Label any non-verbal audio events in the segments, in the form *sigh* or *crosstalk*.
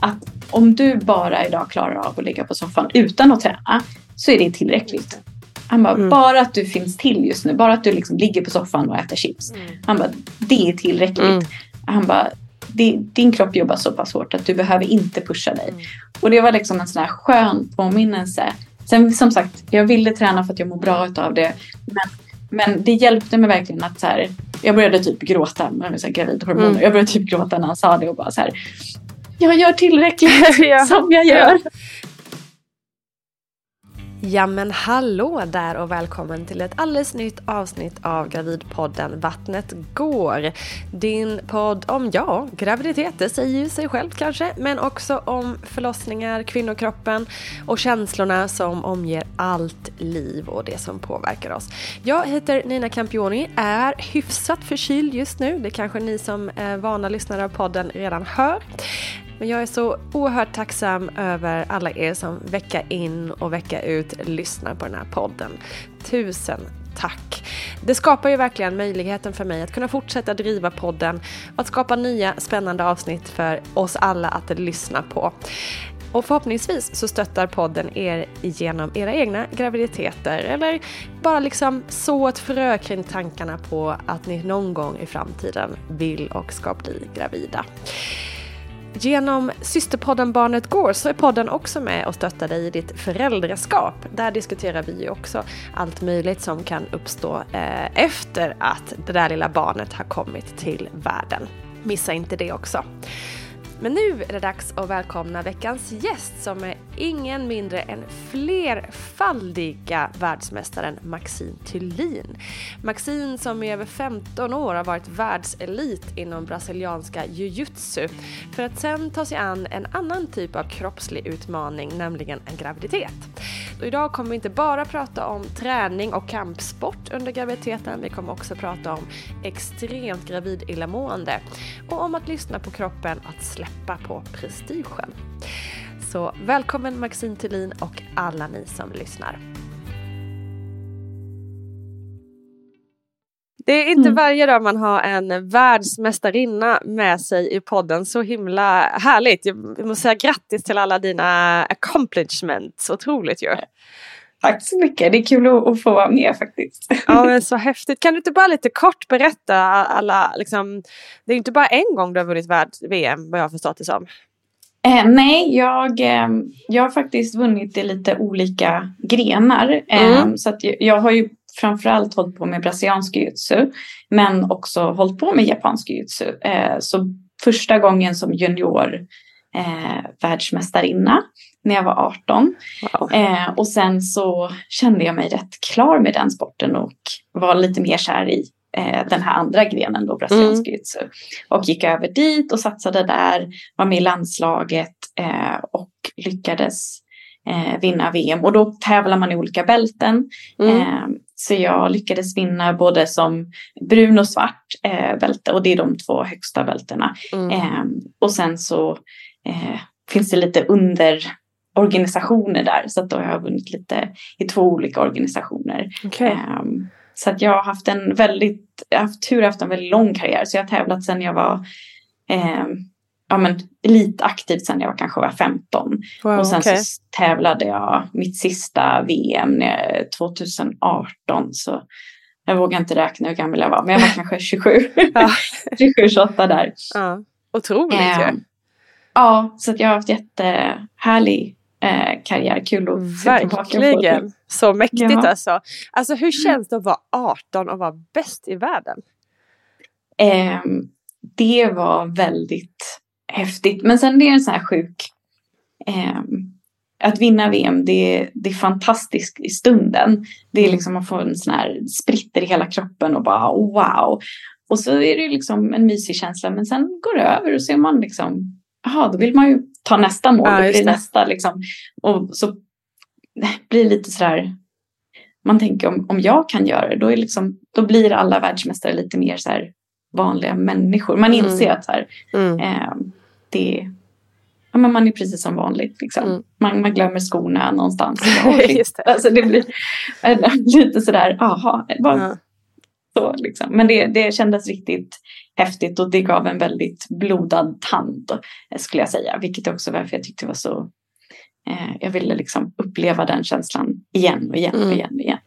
Att om du bara idag klarar av att ligga på soffan utan att träna så är det tillräckligt. Han bara, Mm. bara att du finns till just nu, bara att du liksom ligger på soffan och äter chips. Han bara, det är tillräckligt. Mm. Han bara, din kropp jobbar så pass hårt att du behöver inte pusha dig. Och det var liksom en sån här skön påminnelse. Sen som sagt, jag ville träna för att jag mår bra utav det. Men, men det hjälpte mig verkligen att så här, jag började typ gråta så här gravidhormoner. Mm. Jag började typ gråta när han sa det och bara så här, jag gör tillräckligt *laughs* Ja. som jag gör. Ja men hallå där och välkommen till ett alldeles nytt avsnitt av Gravidpodden Vattnet går. Din podd om, ja, graviditet, det säger ju sig självt kanske, men också om förlossningar, kvinnokroppen och känslorna som omger allt liv och det som påverkar oss. Jag heter Nina Campioni, är hyfsat förkyld just nu, det kanske ni som är vana lyssnare av podden redan hör. Men jag är så oerhört tacksam över alla er som vecka in och vecka ut lyssnar på den här podden. Tusen tack! Det skapar ju verkligen möjligheten för mig att kunna fortsätta driva podden och att skapa nya spännande avsnitt för oss alla att lyssna på. Och förhoppningsvis så stöttar podden er genom era egna graviditeter eller bara liksom så ett frö kring tankarna på att ni någon gång i framtiden vill och ska bli gravida. Genom systerpodden Barnet Går så är podden också med och stöttar dig i ditt föräldraskap. Där diskuterar vi ju också allt möjligt som kan uppstå eh, efter att det där lilla barnet har kommit till världen. Missa inte det också. Men nu är det dags att välkomna veckans gäst som är ingen mindre än flerfaldiga världsmästaren Maxine Thulin. Maxine som i över 15 år har varit världselit inom brasilianska jujutsu för att sen ta sig an en annan typ av kroppslig utmaning, nämligen en graviditet. Och idag kommer vi inte bara prata om träning och kampsport under graviditeten, vi kommer också prata om extremt gravid illamående och om att lyssna på kroppen, att släppa på prestigen. Så välkommen Maxine Thulin och alla ni som lyssnar. Det är inte Mm. varje dag man har en världsmästarinna med sig i podden. Så himla härligt. Jag måste säga grattis till alla dina accomplishments. Otroligt ju. Tack så mycket. Det är kul att, få vara med faktiskt. Ja, men så häftigt. Kan du inte bara lite kort berätta alla, liksom, det är inte bara en gång du har vunnit världs-VM vad jag har förstått det som. Eh, nej, jag, eh, jag har faktiskt vunnit i lite olika grenar. Eh, Mm. Så jag, jag har ju framförallt hållit på med brasiliansk jiu-jitsu. Men också hållit på med japansk jiu-jitsu. Eh, så första gången som junior eh, världsmästarinna när jag var 18. Wow. Eh, och sen så kände jag mig rätt klar med den sporten och var lite mer kär i eh, den här andra grenen då, brasiliansk jiu-jitsu. Och gick över dit och satsade där, var med i landslaget eh, och lyckades eh, vinna VM. Och då tävlar man i olika bälten. Mm. Eh, så jag lyckades vinna både som brun och svart eh, bälte och det är de två högsta bältena. Mm. Och sen så finns det lite underorganisationer där. Så att då har jag vunnit lite i två olika organisationer. Okej. Eh, så att jag har haft en väldigt, jag har haft tur haft en väldigt lång karriär. Så jag har tävlat sedan jag var eh, ja, men, elitaktiv sedan jag var, kanske var 15. Wow, och sen okej. så tävlade jag mitt sista VM när- 2018. Så jag vågar inte räkna hur gammal jag var. Men jag var kanske 27. *laughs* Ja. 27, 28 där. Ja. Otroligt ju. ja, så att jag har haft jättehärlig eh, karriär. Kul att. Verkligen. Så mäktigt Ja. alltså. Alltså hur känns det att vara 18 och vara bäst i världen? Ehm, det var väldigt häftigt. Men sen det är en sån här sjuk... ehm, att vinna VM, det, det är fantastiskt i stunden. Det är liksom man får en sån här spritter i hela kroppen och bara wow. Och så är det liksom en mysig känsla. Men sen går det över och så är man liksom, jaha, då vill man ju ta nästa mål. Ja, blir det det. nästa liksom. Och så blir det lite sådär, man tänker om, om jag kan göra det, då, är liksom, då blir alla världsmästare lite mer så här vanliga människor. Man Mm. inser att så här, Mm. eh, det, ja, men man är precis som vanligt. Liksom. Mm. Man, man glömmer skorna någonstans. *laughs* Bara, Just det. Alltså, det blir *laughs* lite sådär, jaha, vad Ja. så liksom. Men det, det kändes riktigt häftigt och det gav en väldigt blodad tand skulle jag säga. Vilket också varför jag tyckte det var så, eh, jag ville liksom uppleva den känslan igen och igen och Mm. igen och igen.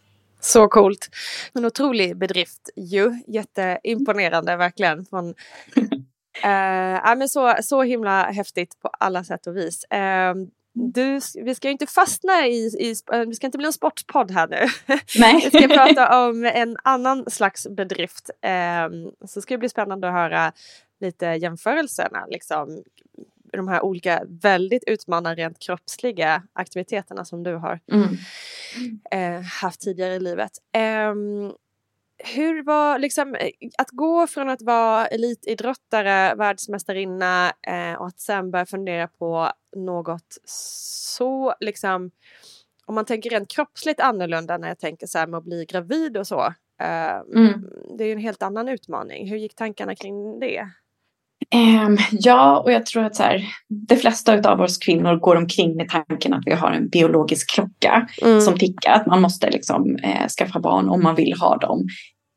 Så coolt. En otrolig bedrift ju. Jätteimponerande verkligen. Från, *laughs* eh, men så, så himla häftigt på alla sätt och vis. Eh, du, vi ska ju inte fastna i, i, sp- vi ska inte bli en sportpodd här nu. *laughs* Nej. Vi ska prata om en annan slags bedrift. Eh, så ska det bli spännande att höra lite jämförelserna. Liksom, de här olika väldigt utmanande rent kroppsliga aktiviteterna som du har Mm. eh, haft tidigare i livet. Ehm, hur var liksom att gå från att vara elitidrottare, världsmästarinna eh, och att sen börja fundera på något så liksom om man tänker rent kroppsligt annorlunda när jag tänker så här med att bli gravid och så. Eh, Mm. Det är ju en helt annan utmaning. Hur gick tankarna kring det? Ehm, ja, och jag tror att så här, de flesta av oss kvinnor går omkring med tanken att vi har en biologisk klocka Mm. som tickar. Att man måste liksom, eh, skaffa barn om man vill ha dem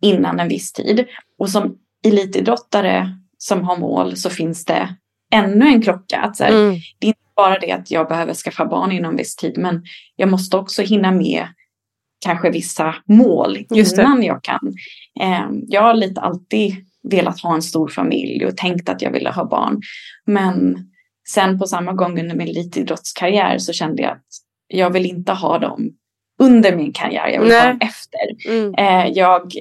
innan en viss tid. Och som elitidrottare som har mål så finns det ännu en klocka. Att så här, Mm. Det är inte bara det att jag behöver skaffa barn inom viss tid men jag måste också hinna med kanske vissa mål innan jag kan. Eh, jag har lite alltid velat ha en stor familj och tänkt att jag ville ha barn. Men sen på samma gång under min elitidrottskarriär så kände jag att jag vill inte ha dem under min karriär. Jag vill ha Nej. dem efter. Mm. Eh, jag,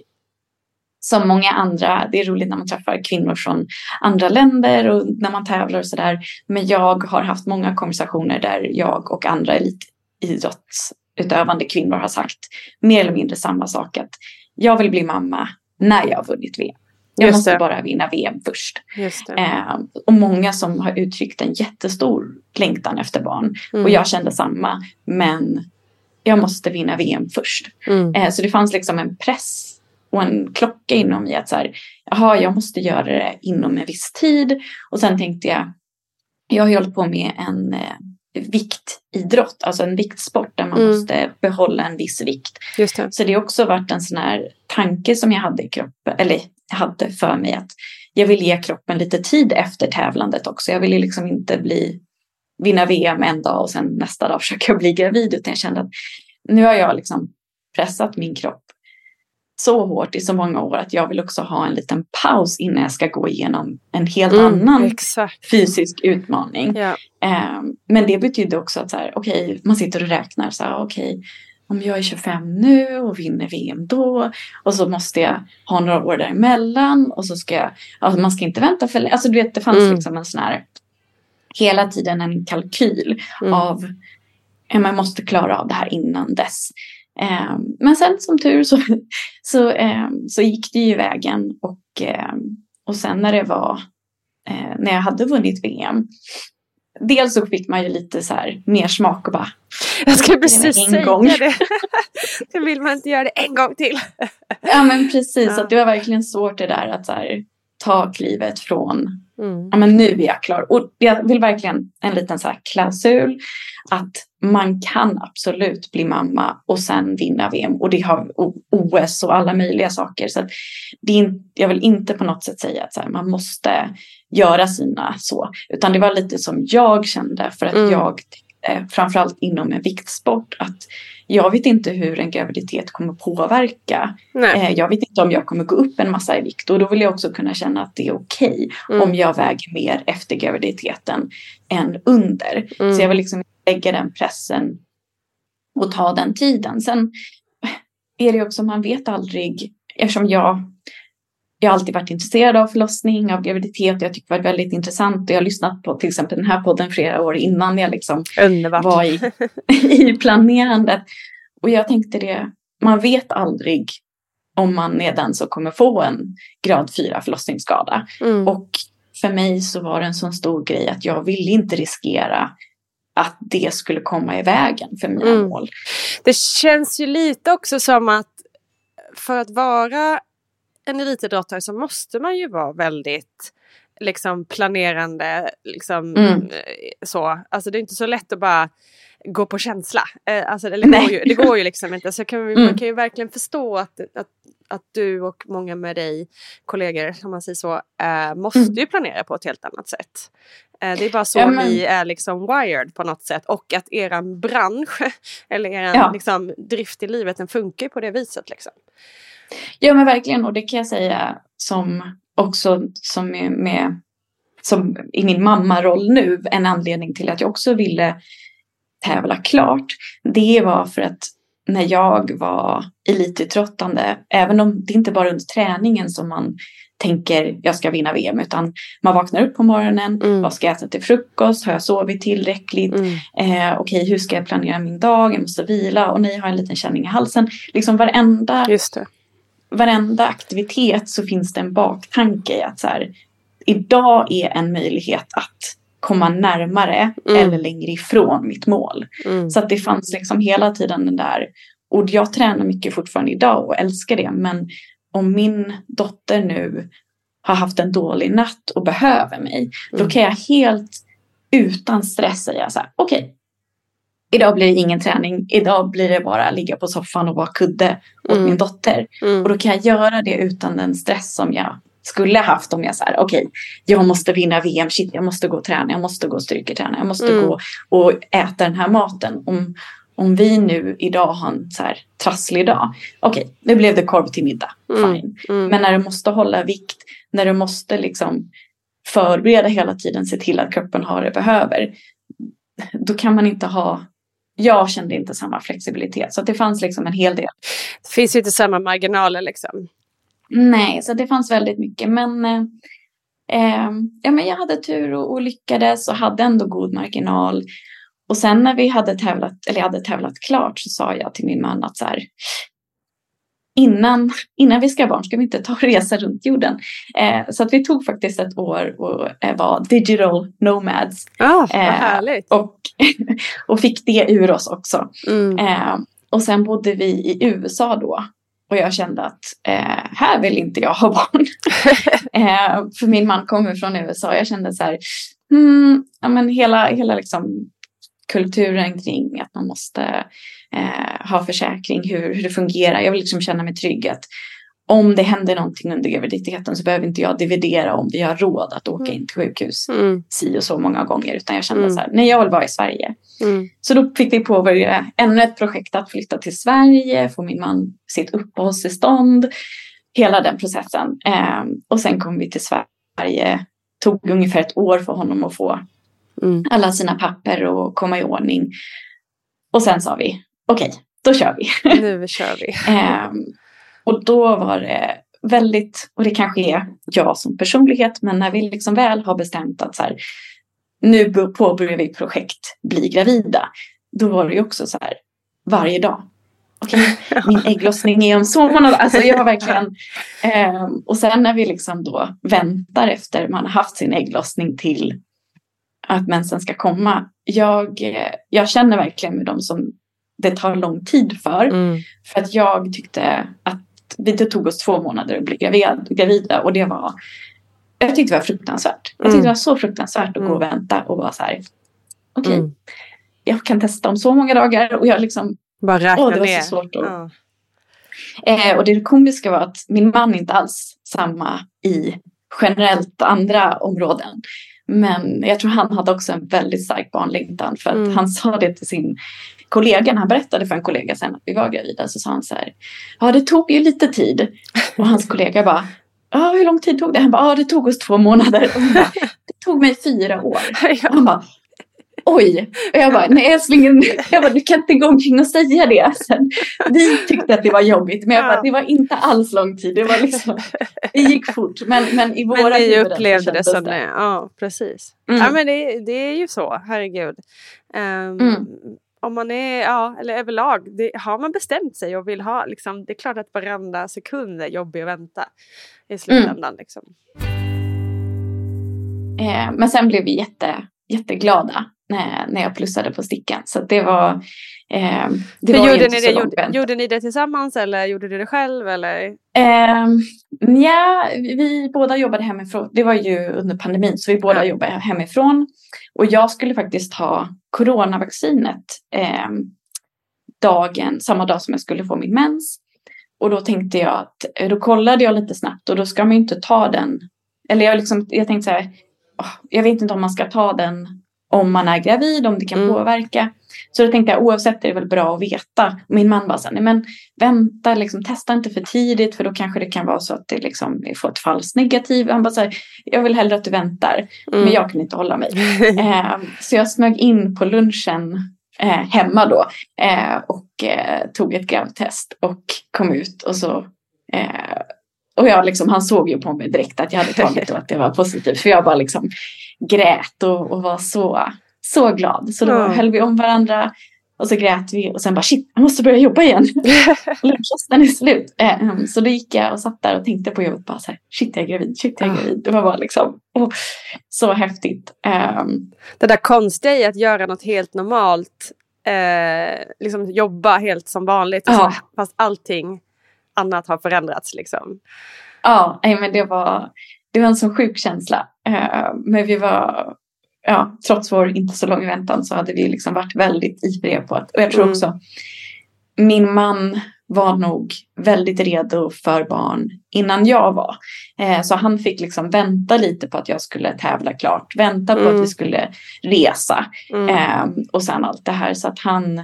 som många andra, det är roligt när man träffar kvinnor från andra länder och när man tävlar och sådär. Men jag har haft många konversationer där jag och andra elitidrottsutövande kvinnor har sagt mer eller mindre samma sak. Att jag vill bli mamma när jag har vunnit VM. Jag Just måste det. bara vinna VM först. Eh, och många som har uttryckt en jättestor längtan efter barn. Mm. Och jag kände samma. Men jag måste vinna VM först. Mm. Eh, så det fanns liksom en press och en klocka inom mig att så här, jaha, jag måste göra det inom en viss tid. Och sen tänkte jag, jag har ju hållit på med en, eh, viktidrott, alltså en viktsport där man Mm. måste behålla en viss vikt. Just det. Så det har också varit en sån här tanke som jag hade i kroppen, eller hade för mig att jag vill ge kroppen lite tid efter tävlandet också. Jag ville liksom inte bli, vinna VM en dag och sen nästa dag *laughs* försöka bli gravid utan jag kände att nu har jag liksom pressat min kropp så hårt i så många år att jag vill också ha en liten paus innan jag ska gå igenom en helt annan Mm, Exakt. fysisk utmaning. Ja. Eh, men det betyder också att så här, okej, man sitter och räknar så här, okej, om jag är 25 nu och vinner VM då och så måste jag ha några år däremellan och så ska jag, alltså man ska inte vänta för. Alltså du vet, det fanns Mm. liksom en sån här, hela tiden en kalkyl Mm. av, man måste klara av det här innan dess. Eh, men sen som tur så, *laughs* så, eh, så gick det ju vägen och, eh, och sen när det var, eh, när jag hade vunnit VM Dels så fick man ju lite så här mer smak och bara Jag skulle precis en säga gång. det. *laughs* *laughs* Då vill man inte göra det en gång till. Ja men precis, Ja. att det var verkligen svårt det där att så här, ta klivet från Mm. ja men nu är jag klar. Och jag vill verkligen en liten så här klausul att man kan absolut bli mamma och sen vinna VM och det har OS och alla möjliga saker. Så det är, jag vill inte på något sätt säga att här, man måste göra sina så, utan det var lite som jag kände för att Mm. jag eh, framförallt inom en viktsport att jag vet inte hur en graviditet kommer påverka Nej. Eh, Jag vet inte om jag kommer gå upp en massa i vikt och då vill jag också kunna känna att det är okej Mm. om jag väger mer efter graviditeten än under. Mm. Så jag vill liksom lägga den pressen och ta den tiden. Sen är det också, man vet aldrig, eftersom jag jag har alltid varit intresserad av förlossning, av graviditet. Jag tycker det var väldigt intressant och jag har lyssnat på till exempel den här podden flera år innan jag liksom Underbart. var i, *laughs* i planerandet. Och jag tänkte det, man vet aldrig om man är den som kommer få en grad 4 förlossningsskada. Mm. Och för mig så var det en sån stor grej att jag ville inte riskera att det skulle komma i vägen för mina Mm. mål. Det känns ju lite också som att för att vara en elitidrottare så måste man ju vara väldigt liksom planerande. Liksom, Mm. eh, så. Alltså det är inte så lätt att bara gå på känsla. Eh, Alltså, det, går ju, det går ju liksom inte. Så kan vi, Mm. Man kan ju verkligen förstå att, att, att du och många med dig, kollegor, om man säger så, eh, måste Mm. ju planera på ett helt annat sätt. Eh, det är bara så Ja, men- vi är liksom wired på något sätt. Och att eran bransch, *laughs* eller eran Ja. liksom, drift i livet, den funkar ju på det viset. Liksom. Ja men verkligen och det kan jag säga som också som är med som i min mammaroll nu en anledning till att jag också ville tävla klart. Det var för att när jag var elitidrottande, även om det inte bara under träningen som man tänker jag ska vinna VM utan man vaknar upp på morgonen, Mm. vad ska jag äta till frukost, har jag sovit tillräckligt, Mm. eh, okej hur ska jag planera min dag, jag måste vila och nej jag har en liten känning i halsen. Liksom varenda Just det. varenda aktivitet så finns det en baktanke i att så här, idag är en möjlighet att komma närmare Mm. eller längre ifrån mitt mål. Mm. Så att det fanns liksom hela tiden den där, och jag tränar mycket fortfarande idag och älskar det, men om min dotter nu har haft en dålig natt och behöver mig, då Mm. kan jag helt utan stress säga så här, okej, idag blir det ingen träning, idag blir det bara ligga på soffan och vara kudde åt Mm. min dotter. Mm. Och då kan jag göra det utan den stress som jag skulle haft om jag så här, okej, jag måste vinna VM, shit, jag måste gå och träna, jag måste gå och styrketräna, jag måste Mm. gå och äta den här maten. Om, om vi nu idag har en så här trasslig dag, okej, nu blev det korv till middag, Mm. fine. Mm. Men när du måste hålla vikt, när du måste liksom förbereda hela tiden, se till att kroppen har det behöver, då kan man inte ha jag kände inte samma flexibilitet. Så det fanns liksom en hel del Det finns ju inte samma marginaler liksom. Nej, så det fanns väldigt mycket. Men, eh, eh, ja, men jag hade tur och, och lyckades och hade ändå god marginal. Och sen när vi hade tävlat, eller jag hade tävlat klart så sa jag till min man att så här, innan, innan vi ska ha barn ska vi inte ta och resa runt jorden. Eh, så att vi tog faktiskt ett år och eh, var digital nomads. Ja, vad Eh, härligt. Och, *laughs* och fick det ur oss också. Mm. Eh, och sen bodde vi i USA då. Och jag kände att eh, här vill inte jag ha barn. *laughs* eh, för min man kommer från USA. Jag kände så här, hmm, ja, men hela, hela liksom kulturen kring att man måste eh, ha försäkring, hur, hur det fungerar. Jag vill liksom känna mig trygg att om det händer någonting under graviditeten så behöver inte jag dividera om vi har råd att åka in till sjukhus Mm. si och så många gånger. Utan jag kände Mm. så här, nej jag vill vara i Sverige. Mm. Så då fick vi påbörja ännu ett projekt att flytta till Sverige, få min man sitt uppehållstillstånd, hela den processen. Ehm, och sen kom vi till Sverige. Tog ungefär ett år för honom att få Mm. alla sina papper och komma i ordning. Och sen sa vi, okej, då kör vi. Nu kör vi. *laughs* Ehm, och då var det väldigt, och det kanske är jag som personlighet, men när vi liksom väl har bestämt att så här, nu påbörjar vi projekt Bli gravida, då var det ju också så här varje dag. Okej, *laughs* min ägglossning är om så månader. Alltså jag har verkligen, ehm, och sen när vi liksom då väntar efter man har haft sin ägglossning till att mensen ska komma. Jag, eh, jag känner verkligen med dem som det tar lång tid för. Mm. För att jag tyckte att det tog oss två månader att bli gravid, gravida och det var jag tyckte det var fruktansvärt. Jag tyckte det var så fruktansvärt att gå och vänta och vara så här. Okej, Mm. jag kan testa om så många dagar och jag liksom, Bara räkna åh det var ner. så svårt. Att, Ja. eh, och det komiska var att min man inte alls samma i generellt andra områden. Men jag tror han hade också en väldigt stark barnlängtan för att Mm. han sa det till sin kollega, när han berättade för en kollega sen att vi var gravida så sa han så här, ja det tog ju lite tid. Och hans kollega bara, ja hur lång tid tog det? Han bara, ja det tog oss två månader. Bara, det tog mig fyra år. *laughs* Och han bara, oj. Och jag bara, nej älsklingen, jag bara, du kan inte gå omkring och säga det. Sen, vi tyckte att det var jobbigt, men jag bara, det var inte alls lång tid. Det, var liksom, det gick fort, men, men i våra Men ni upplevde det som det. Ja, precis. Mm. Ja, men det, det är ju så, herregud. Ehm, Mm. Om man är, ja, eller överlag, det, har man bestämt sig och vill ha, liksom, det är klart att varenda sekund är jobbig att vänta i slutändan. Liksom. Eh, men sen blev vi jätte, jätteglada när, när jag plussade på stickan. Så det var, eh, det var gjorde, ni det, gjorde, gjorde ni det tillsammans eller gjorde du det själv? Eller? Eh, ja, vi båda jobbade hemifrån. Det var ju under pandemin så vi båda Ja. jobbade hemifrån. Och jag skulle faktiskt ha coronavaccinet eh, dagen, samma dag som jag skulle få min mens. Och då tänkte jag att, eh, då kollade jag lite snabbt och då ska man ju inte ta den. Eller jag, liksom, jag tänkte så här, jag vet inte om man ska ta den om man är gravid, om det kan Mm. påverka. Så då tänkte jag oavsett är det väl bra att veta. Min man bara så nej men vänta, liksom, testa inte för tidigt för då kanske det kan vara så att det liksom får ett falskt negativ. Han bara så här, jag vill hellre att du väntar. Mm. Men jag kan inte hålla mig. *laughs* Eh, så jag smög in på lunchen eh, hemma då eh, och eh, tog ett gravtest och kom ut och så eh, och jag liksom, han såg ju på mig direkt att jag hade tagit och att det var positivt. För jag bara liksom grät och, och var så, så glad. Så då Ja. höll vi om varandra och så grät vi och sen bara shit, jag måste börja jobba igen. *laughs* Lunchrasten är slut. Um, så då gick jag och satt där och tänkte på jobbet bara så här, shit jag är gravid, shit jag är Ah. gravid. Det var bara liksom oh, så häftigt. Um, Det där konstiga i att göra något helt normalt, eh, liksom jobba helt som vanligt, Ja. så, fast allting annat har förändrats. Liksom. Ja, nej, men det var, det var en sån sjuk känsla. Eh, men vi var, ja, trots vår inte så långa väntan så hade vi liksom varit väldigt ivriga på att, och jag tror Mm. också min man var nog väldigt redo för barn innan jag var. Eh, så han fick liksom vänta lite på att jag skulle tävla klart, vänta på Mm. att vi skulle resa Mm. eh, och sen allt det här. Så att han,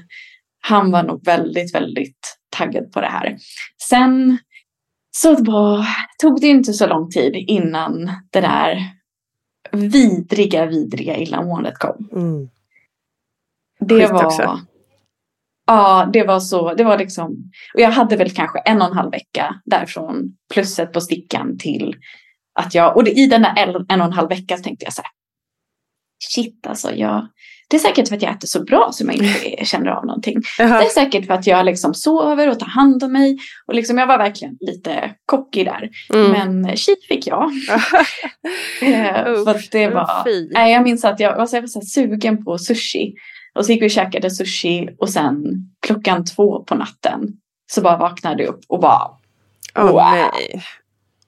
han var nog väldigt, väldigt taggad på det här. Sen så det var, tog det inte så lång tid innan det där vidriga, vidriga illamåendet kom. Mm. Det Skit var... också. Ja, det var så. Det var liksom... Och jag hade väl kanske en och en halv vecka därifrån plusset på stickan till att jag... Och det, i den där en, och en halv vecka tänkte jag så här. Shit alltså, jag... Det är säkert för att jag äter så bra som jag inte *laughs* känner av någonting. Det Jaha. är säkert för att jag liksom sover och tar hand om mig. Och liksom jag var verkligen lite cocky där. Mm. Men tji fick jag. *laughs* Eh, för att det var, nej, jag minns att jag var så, jag var så sugen på sushi. Och så gick vi och käkade sushi och sen klockan två på natten så bara vaknade jag upp och bara Åh, Wow. nej.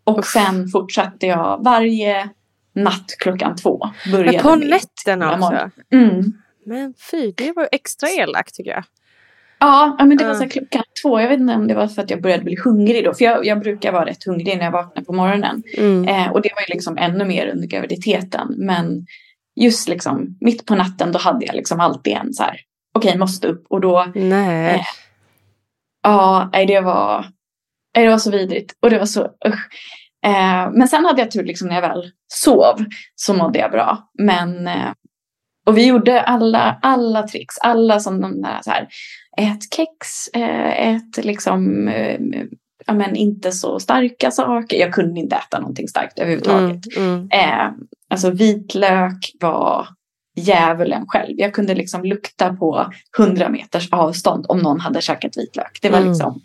och sen fortsatte jag varje natt klockan två. Men på nätterna också? morgon. Mm. Men fy, det var extra elakt tycker jag. Ja, men det var så klockan två. Jag vet inte om det var för att jag började bli hungrig då. För jag, jag brukar vara rätt hungrig när jag vaknar på morgonen. Mm. Eh, och det var ju liksom ännu mer under graviditeten. Men just liksom mitt på natten då hade jag liksom alltid en så här. Okej, måste upp. Och då, Nej. Eh, ja, nej, det var, nej, det var så vidrigt. Och det var så, usch. Eh, men sen hade jag tur liksom när jag väl sov så mådde jag bra. Men, eh, och vi gjorde alla, alla tricks, alla som de där så här, ät kex, eh, ät liksom, eh, ja men inte så starka saker. Jag kunde inte äta någonting starkt överhuvudtaget. Mm, mm. Eh, alltså vitlök var djävulen själv. Jag kunde liksom lukta på 100 meters avstånd om någon hade käkat vitlök. Det var Mm. liksom,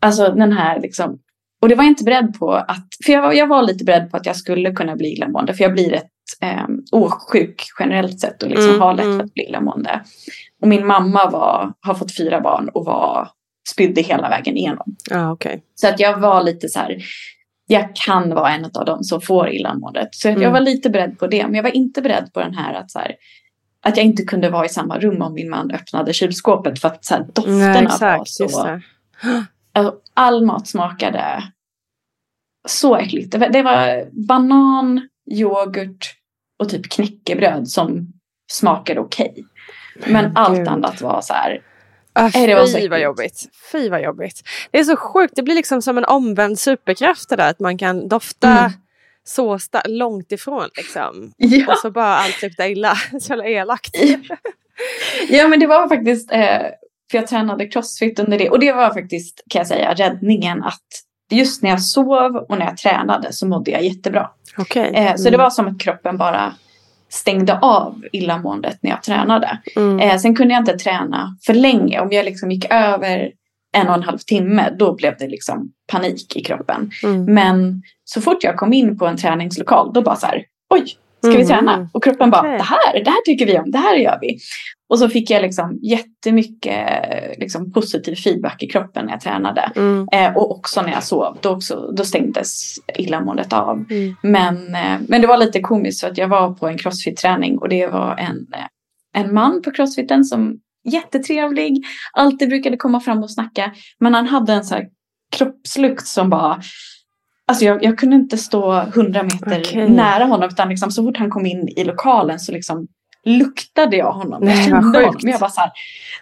alltså den här liksom, och det var jag inte beredd på att, för jag var, jag var lite beredd på att jag skulle kunna bli illamående. För jag blir rätt eh, åksjuk generellt sett och liksom Mm, har lätt för mm. att bli illamående. Och min mamma var, har fått fyra barn och var, spydde hela vägen igenom. Ja, okej. Så att jag var lite så här, jag kan vara en av dem som får illamåendet. Så att jag Mm. var lite beredd på det. Men jag var inte beredd på den här att, så här, att jag inte kunde vara i samma rum om min man öppnade kylskåpet. För att så här, dofterna Nej, var exakt. Just så... Alltså, all mat smakade så äckligt. Det var, banan, yoghurt och typ knäckebröd som smakade okej. Men allt gud. annat var så här, Ah, det fy vad jobbigt. Fy vad jobbigt. Det är så sjukt. Det blir liksom som en omvänd superkraft det där. Att man kan dofta Mm. så långt ifrån liksom. ja. Och så bara allt luktar illa. *laughs* Så jävla elakt. Ja men det var faktiskt, eh, för jag tränade crossfit under det. Och det var faktiskt, kan jag säga, räddningen att just när jag sov och när jag tränade så mådde jag jättebra. Okej. Eh, så det var som att kroppen bara stängde av illamåendet när jag tränade. Mm. Eh, sen kunde jag inte träna för länge. Om jag liksom gick över en och en halv timme då blev det liksom panik i kroppen. Mm. Men så fort jag kom in på en träningslokal då bara så här, oj, ska vi Mm. träna? Och kroppen bara, det här, det här tycker vi om, det här gör vi. Och så fick jag liksom jättemycket liksom, positiv feedback i kroppen när jag tränade. Mm. Eh, och också när jag sov, då, också, då stängdes illamåendet av. Mm. Men, eh, men det var lite komiskt för att jag var på en crossfit-träning och det var en, eh, en man på crossfiten som jättetrevlig, alltid brukade komma fram och snacka. Men han hade en så här kroppslukt som bara Alltså jag, jag kunde inte stå hundra meter Okej. nära honom utan liksom så fort han kom in i lokalen så liksom luktade jag honom. Nej, jag kände honom. Men Jag bara så, här,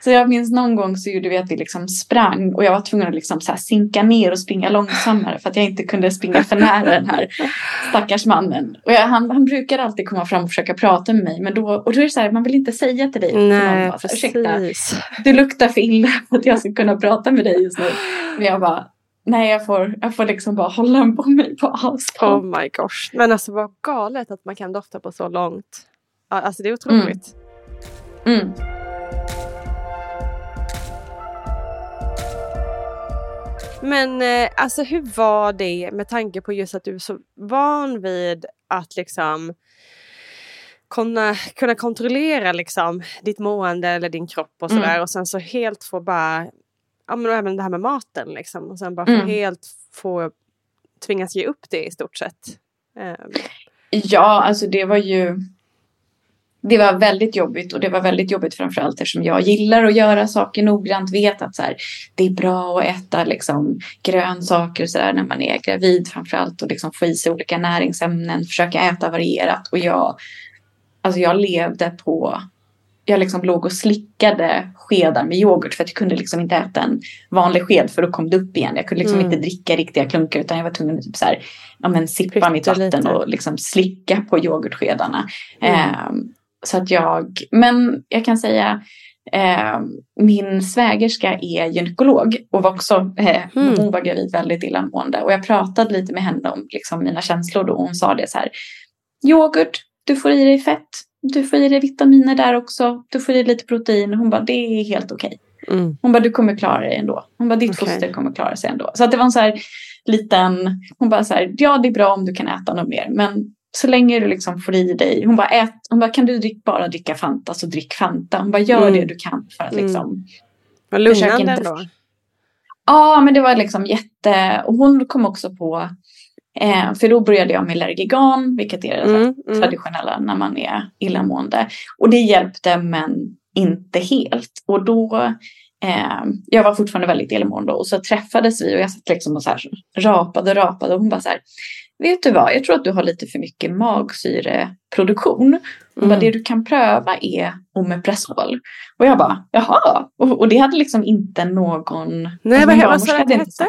så jag minns någon gång så gjorde vi att vi liksom sprang och jag var tvungen att liksom så här sinka ner och springa långsammare för att jag inte kunde springa för nära den här stackars mannen. Och jag, han, han brukade alltid komma fram och försöka prata med mig men då, och då är det så här, man vill inte säga till dig. Nej, bara Ursäkta, precis. du luktar för illa *laughs* för att jag ska kunna prata med dig just nu. Men jag bara, nej jag får, jag får liksom bara hålla på mig på Oh avstånd. my gosh. Men alltså vad galet att man kan dofta på så långt. Alltså det är otroligt. Mm. Men eh, alltså hur var det med tanke på just att du är så van vid att liksom kunna, kunna kontrollera liksom ditt mående eller din kropp och sådär Mm. och sen så helt få bara, ja men även det här med maten liksom och sen bara få Mm. helt få tvingas ge upp det i stort sett. Ehm, Ja, alltså det var ju det var väldigt jobbigt och det var väldigt jobbigt framförallt eftersom jag gillar att göra saker noggrant, vet att så här, det är bra att äta liksom, grönsaker och sådär när man är gravid framförallt och liksom få i sig olika näringsämnen, försöka äta varierat och jag, alltså jag levde på jag liksom låg och slickade skedar med yoghurt för att jag kunde liksom inte äta en vanlig sked för då kom det upp igen. Jag kunde liksom Mm. inte dricka riktiga klunkar utan jag var tvungen att typ så här, ja, men sippa mitt vatten Pyttelite. och liksom slicka på yoghurtskedarna. Mm. Ehm, så att jag, men jag kan säga ehm, min svägerska är gynekolog och var också, eh, Mm. hon var gravid väldigt illamående och jag pratade lite med henne om liksom, mina känslor då och hon sa det så här, yoghurt, du får i dig fett, du får i dig vitaminer där också, du får i dig lite protein. Hon bara, det är helt okej. mm. Hon bara, du kommer klara dig ändå. Hon bara, ditt Okej. foster kommer klara sig ändå. Så att det var en så här liten, hon bara så här, ja det är bra om du kan äta något mer. Men så länge du liksom får i dig, hon bara, ät, hon bara, kan du drick, bara dricka Fanta så drick Fanta. Hon bara, gör Mm. det du kan för att Mm. liksom. Vad Försök lugnande inte- ändå. Ja, men det var liksom jätte, och hon kom också på Eh, för då började jag med Lergigan, vilket är det Mm, mm. traditionella när man är illamående. Och det hjälpte men inte helt. Och då, eh, jag var fortfarande väldigt illamående och så träffades vi och jag satt liksom och så här rapade och rapade och hon bara så här, vet du vad, jag tror att du har lite för mycket magsyreproduktion. Hon bara, Mm. det du kan pröva är Omeprazol. Och jag bara, jaha. Och, och det hade liksom inte någon... Nej, vad, vad sa det hette?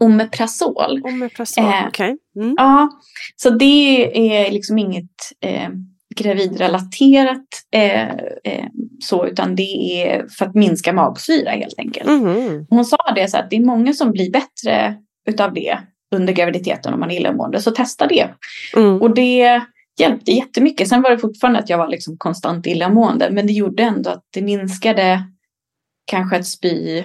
Omeprazol. Omeprazol, Eh, okej. Mm. Ja, så det är liksom inget eh, gravidrelaterat eh, eh, så, utan det är för att minska magsyra helt enkelt. Mhm. Hon sa det så att det är många som blir bättre utav det under graviditeten om man är illamående, så testa det. Mm. Och det hjälpte jättemycket. Sen var det fortfarande att jag var liksom konstant illamående, men det gjorde ändå att det minskade kanske att spy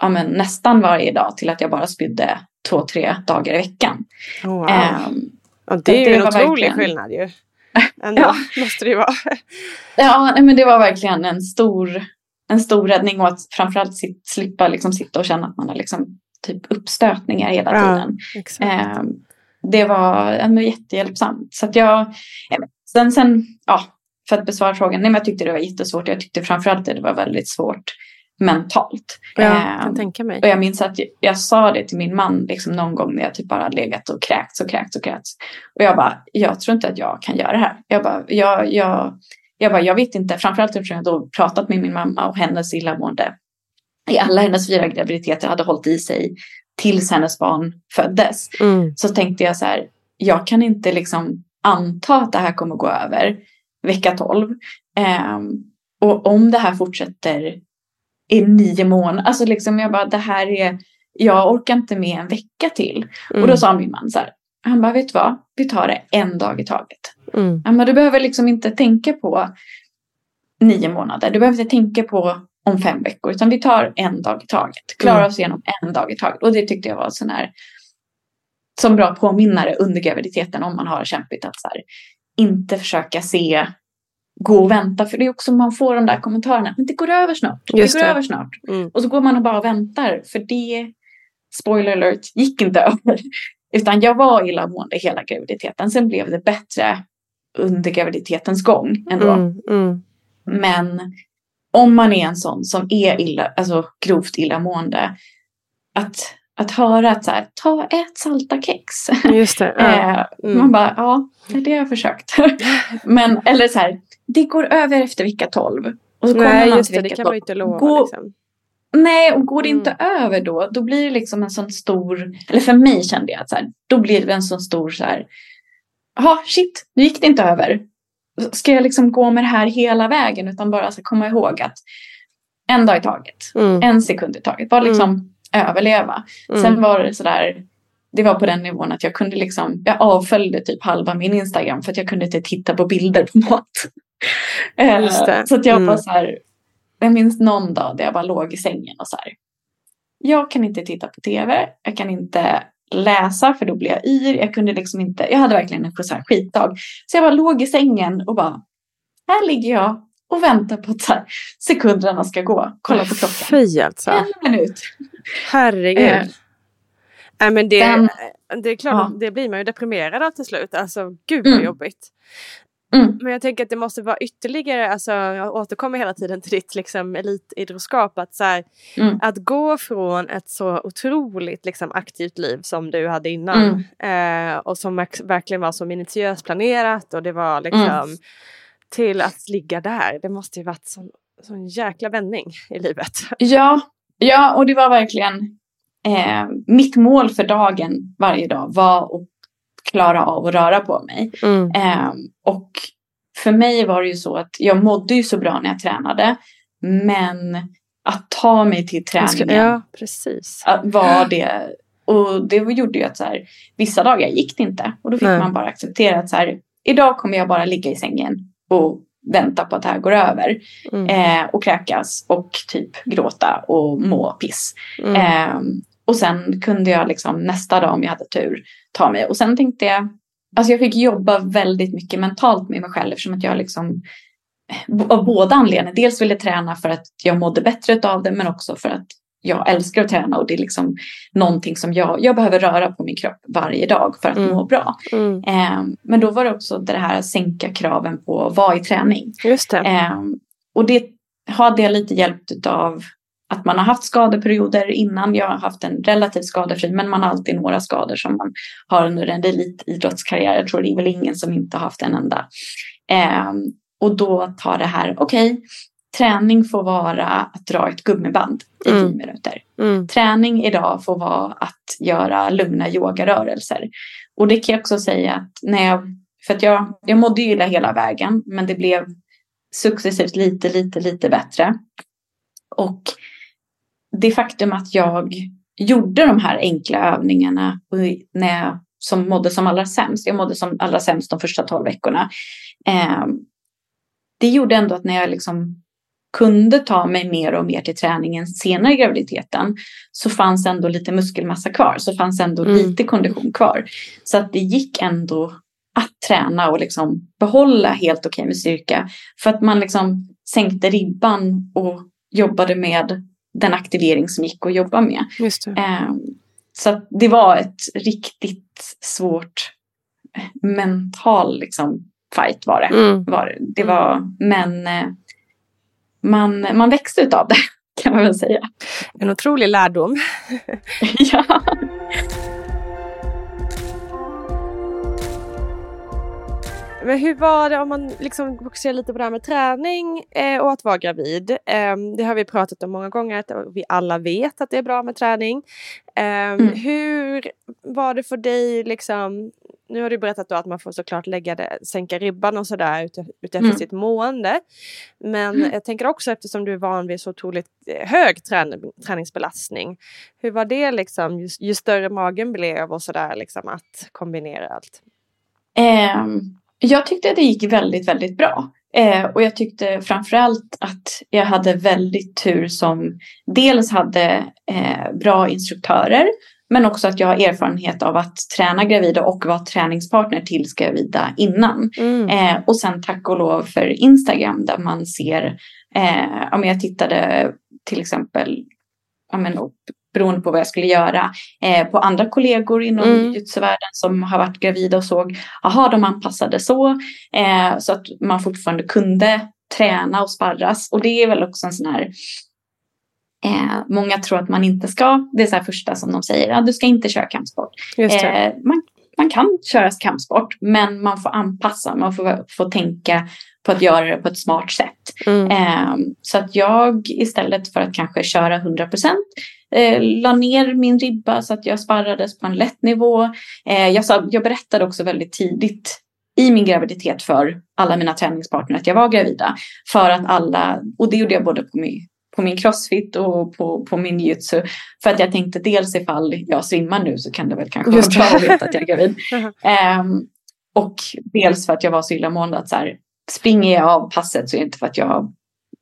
ja, men nästan varje dag till att jag bara spydde två, tre dagar i veckan. Oh, wow. Ehm, ja, det är ju det en otrolig verkligen- skillnad ju. *laughs* Ändå, Ja. måste det ju vara. Ja, men det var verkligen en stor, en stor räddning och att framförallt sit, slippa liksom sitta och känna att man har liksom typ uppstötningar hela Ja. tiden. Exakt. Eh, det var ja, men jättehjälpsamt. Så att jag, sen, sen, ja, för att besvara frågan, nej men jag tyckte det var jättesvårt. Jag tyckte framförallt att det var väldigt svårt mentalt. Ja, jag Eh, kan tänka mig. och jag minns att jag, jag sa det till min man liksom någon gång när jag typ bara legat och kräkts och kräkts och kräkts. Och jag bara, jag tror inte att jag kan göra det här. Jag bara, jag, jag, jag, bara, jag vet inte, framförallt eftersom jag då pratat med min mamma och hennes illamående i alla hennes fyra graviditeter hade hållit i sig tills hennes barn föddes. Mm. Så tänkte jag så här, jag kan inte liksom anta att det här kommer gå över vecka 12. Ehm, och om det här fortsätter i nio månader, alltså liksom jag bara, det här är, jag orkar inte med en vecka till. Mm. Och då sa min man så här, han bara, vet du vad, vi tar det en dag i taget. Mm. Men du behöver liksom inte tänka på nio månader, du behöver inte tänka på om fem veckor, utan vi tar en dag i taget. Klarar Mm. oss igenom en dag i taget. Och det tyckte jag var sån här, som bra påminnare under graviditeten om man har kämpigt att så här, inte försöka se, gå och vänta. För det är också man får de där kommentarerna, men det går över snart. Just det går det. över snart. Mm. Och så går man och bara väntar, för det, spoiler alert, gick inte *laughs* över. Utan jag var illamående hela graviditeten. Sen blev det bättre under graviditetens gång ändå. Mm. Mm. Men om man är en sån som är illa, alltså grovt illamående, att, att höra att så här, ta ett salta kex. Just det. Ja. *laughs* Eh, Mm. Man bara, ja, det är det jag har försökt. *laughs* Men, eller så här, det går över efter vecka 12. Och så kommer Nej, man just det. Det kan man ju 12. inte lova. Gå- Liksom. Nej, och går det Mm. inte över då, då blir det liksom en sån stor, eller för mig kände jag att så här, då blir det en sån stor så här, jaha, shit, nu gick det inte över. Ska jag liksom gå med det här hela vägen utan bara så komma ihåg att en dag i taget, Mm. en sekund i taget, bara liksom överleva. Mm. Sen var det sådär, det var på den nivån att jag kunde liksom, jag avföljde typ halva min Instagram för att jag kunde inte titta på bilder på mat. *laughs* Eh. Så att jag Mm. var så här, jag minns någon dag där jag bara låg i sängen och så här, jag kan inte titta på tv, jag kan inte läsa för då blir jag yr, jag kunde liksom inte, jag hade verkligen en så skitdag. Så jag bara låg i sängen och bara, här ligger jag och väntar på att så här, sekunderna ska gå, kolla på klockan. Fy alltså. En minut. Herregud. Eh, Nej men det, sen- det är klart, Ja. det blir man ju deprimerad av till slut. Alltså gud vad Mm. jobbigt. Mm. Men jag tänker att det måste vara ytterligare, alltså jag återkommer hela tiden till ditt liksom, elitidrottsskap. Att, så här, Mm. att gå från ett så otroligt liksom, aktivt liv som du hade innan. Mm. Eh, och som verk- verkligen var så minutiöst planerat och det var liksom Mm. till att ligga där. Det måste ju varit sån, sån jäkla vändning i livet. Ja, ja, och det var verkligen eh, mitt mål för dagen varje dag var att klara av att röra på mig. Mm. Eh, och för mig var det ju så att jag mådde ju så bra när jag tränade. Men att ta mig till träningen Ja, precis. var det. Och det gjorde ju att så här, vissa dagar gick det inte. Och då fick Nej. man bara acceptera att så här, idag kommer jag bara ligga i sängen och vänta på att det här går över. Mm. Eh, och kräkas och typ gråta och må piss. Mm. Eh, och sen kunde jag liksom nästa dag om jag hade tur ta mig. Och sen tänkte jag, alltså jag fick jobba väldigt mycket mentalt med mig själv eftersom att jag liksom av båda anledningar. Dels ville träna för att jag mådde bättre av det men också för att jag älskar att träna och det är liksom någonting som jag, jag behöver röra på min kropp varje dag för att Mm. må bra. Mm. Eh, men då var det också det här att sänka kraven på att vara i träning. Just det. Eh, och det hade jag lite hjälpt av att man har haft skadeperioder innan. Jag har haft en relativt skadefri, men man har alltid några skador som man har under en elitidrottskarriär. Jag tror det är väl ingen som inte har haft en enda. Eh, och då tar det här, okej, träning får vara att dra ett gummiband i Mm. tio minuter. Mm. Träning idag får vara att göra lugna yogarörelser. Och det kan jag också säga att när jag, för att jag, jag mådde ju illa hela vägen, men det blev successivt lite, lite, lite bättre. Och det faktum att jag gjorde de här enkla övningarna när jag som mådde som allra sämst, jag mådde som allra sämst de första tolv veckorna. Eh, det gjorde ändå att när jag liksom kunde ta mig mer och mer till träningen senare i graviditeten så fanns ändå lite muskelmassa kvar, så fanns ändå Mm. lite kondition kvar. Så att det gick ändå att träna och liksom behålla helt okej med styrka. För att man liksom sänkte ribban och jobbade med den aktivering som gick att jobba med. Det. Eh, så det var ett riktigt svårt eh, mental liksom, fight var det. Mm. Var, det. det var, men eh, man, man växte utav det *laughs* kan man väl säga. En otrolig lärdom. *laughs* ja. Men hur var det om man liksom fokuserar lite på det här med träning eh, och att vara gravid? Eh, det har vi pratat om många gånger, att vi alla vet att det är bra med träning. Eh, Hur var det för dig, liksom, nu har du berättat då att man får såklart lägga det, sänka ribban och sådär ut, utefter Mm. sitt mående. Men jag tänker också eftersom du är van vid så otroligt eh, hög träning, träningsbelastning. Hur var det liksom, ju, ju större magen blev och sådär, liksom, att kombinera allt? Ehm, jag tyckte att det gick väldigt, väldigt bra. Eh, och jag tyckte framförallt att jag hade väldigt tur som dels hade eh, bra instruktörer men också att jag har erfarenhet av att träna gravida och vara träningspartner till gravida innan. Mm. Eh, och sen tack och lov för Instagram där man ser, eh, men jag tittade till exempel, ja, men, och beroende på vad jag skulle göra, eh, på andra kollegor inom Mm. jujutsu-världen som har varit gravida och såg, aha de anpassade så, eh, så att man fortfarande kunde träna och sparras. Och det är väl också en sån här Eh, många tror att man inte ska, det är så här första som de säger, ja, du ska inte köra kampsport. Eh, man, man kan köra kampsport men man får anpassa, man får, får tänka på att göra det på ett smart sätt. Mm. Eh, så att jag istället för att kanske köra 100% eh, la ner min ribba så att jag sparrades på en lätt nivå. Eh, jag, sa, jag berättade också väldigt tidigt i min graviditet för alla mina träningspartner att jag var gravida. För att alla, och det gjorde jag både på min, på min crossfit och på, på min jujutsu. För att jag tänkte dels ifall jag svimmar nu så kan det väl kanske Just vara bra att veta att jag är gravid. *laughs* Ehm, och dels för att jag var så illamående att så här, springer jag av passet så är det inte för att jag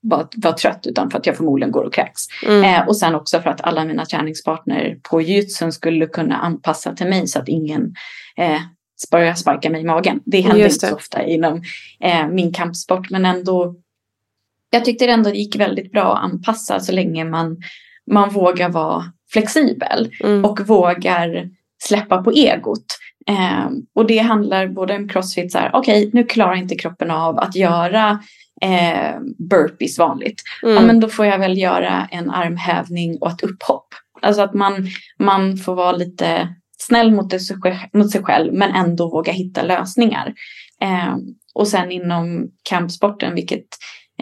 var, var trött utan för att jag förmodligen går och kräks. Mm. Eh, och sen också för att alla mina träningspartner på jujutsun skulle kunna anpassa till mig så att ingen eh, börjar sparka mig i magen. Det händer Just inte det. så ofta inom eh, min kampsport men ändå jag tyckte det ändå gick väldigt bra att anpassa så länge man, man vågar vara flexibel Mm. och vågar släppa på egot. Eh, och det handlar både om crossfit, så här, okej nu klarar inte kroppen av att göra eh, burpees vanligt. Ja, Mm. men då får jag väl göra en armhävning och ett upphopp. Alltså att man, man får vara lite snäll mot, det, mot sig själv men ändå våga hitta lösningar. Eh, och sen inom kampsporten, vilket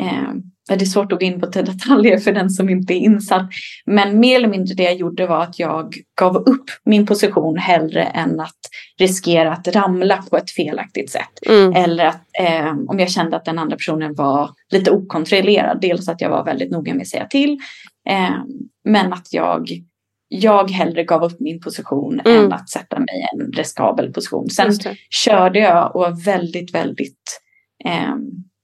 eh, det är svårt att gå in på *laughs* detaljer för den som inte är insatt. Men mer eller mindre det jag gjorde var att jag gav upp min position hellre än att riskera att ramla på ett felaktigt sätt. Mm. Eller att eh, om jag kände att den andra personen var lite okontrollerad. Dels att jag var väldigt noga med att säga till. Eh, men att jag, jag hellre gav upp min position Mm. än att sätta mig i en riskabel position. Sen körde jag och var väldigt, väldigt eh,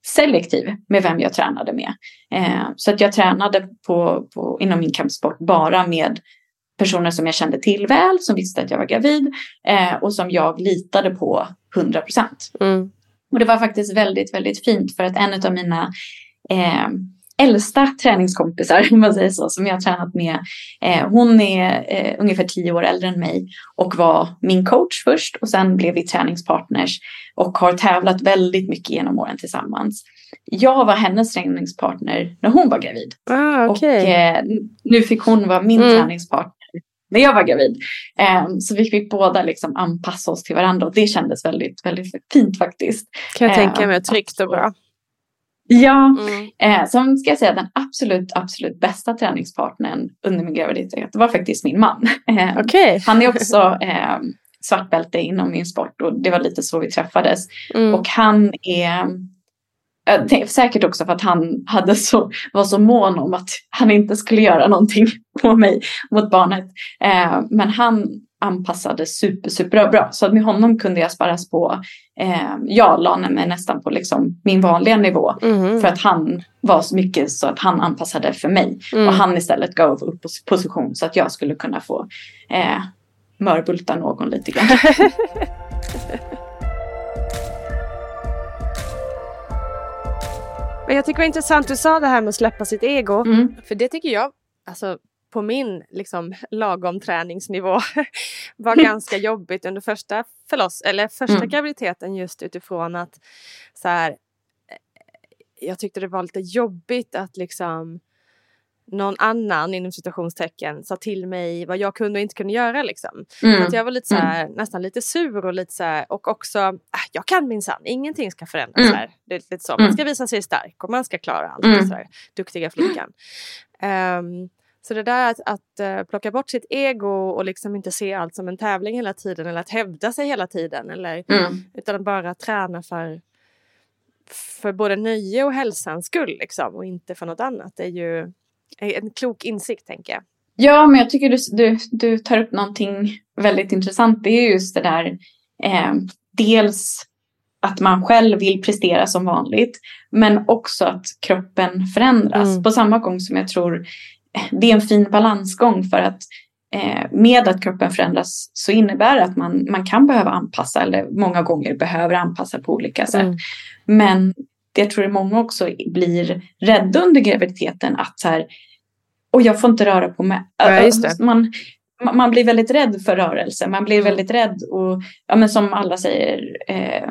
selektiv med vem jag tränade med. Eh, så att jag tränade på, på, inom min kampsport bara med personer som jag kände till väl, som visste att jag var gravid eh, och som jag litade på 100 procent. Mm. Och det var faktiskt väldigt, väldigt fint för att en av mina eh, äldsta träningskompisar, om man säger så, som jag har tränat med. Eh, hon är eh, ungefär tio år äldre än mig och var min coach först och sen blev vi träningspartners och har tävlat väldigt mycket genom åren tillsammans. Jag var hennes träningspartner när hon var gravid. Ah, okay. Och eh, nu fick hon vara min mm. träningspartner när jag var gravid. Um, så vi fick båda liksom anpassa oss till varandra och det kändes väldigt, väldigt fint faktiskt. Kan jag tänka mig, tryggt och bra. Ja, mm. eh, som ska jag säga den absolut, absolut bästa träningspartnern under min graviditet var faktiskt min man. Eh, okay. Han är också eh, svartbälte inom min sport och det var lite så vi träffades. Mm. Och han är Säkert också för att han hade så, var så mån om att han inte skulle göra någonting på mig mot barnet. Eh, men han anpassade super, super bra. Så med honom kunde jag sparras på. Eh, jag la mig nästan på liksom min vanliga nivå. Mm. För att han var så mycket så att han anpassade för mig. Mm. Och han istället gav upp position så att jag skulle kunna få eh, mörbulta någon lite grann. *laughs* Men jag tycker det var intressant du sa det här med att släppa sitt ego. Mm. För det tycker jag, alltså på min liksom, lagom träningsnivå *laughs* var ganska jobbigt under första, förloss, eller första mm. graviditeten just utifrån att så här, eh, jag tyckte det var lite jobbigt att liksom någon annan inom citationstecken sa till mig vad jag kunde och inte kunde göra. Liksom. Mm. Att jag var lite så här, mm. nästan lite sur och lite så här, och också, äh, jag kan minsann, ingenting ska förändras mm. här. Det är lite så, man mm. ska visa sig stark och man ska klara allt. Mm. Så här, duktiga flickan. Um, *clears throat* så det där att, att uh, plocka bort sitt ego och liksom inte se allt som en tävling hela tiden eller att hävda sig hela tiden. Eller, mm. Utan bara träna för, för både nöje och hälsans skull liksom, och inte för något annat. Det är ju en klok insikt tänker jag. Ja, men jag tycker du, du, du tar upp någonting väldigt intressant. Det är just det där eh, dels att man själv vill prestera som vanligt, men också att kroppen förändras mm. på samma gång som jag tror eh, det är en fin balansgång för att eh, med att kroppen förändras så innebär det att man, man kan behöva anpassa eller många gånger behöver anpassa på olika sätt. Mm. Men jag tror att många också blir rädda under graviditeten att så här, och jag får inte röra på mig. Ja, man, man blir väldigt rädd för rörelse. Man blir mm. väldigt rädd och ja, men som alla säger, eh,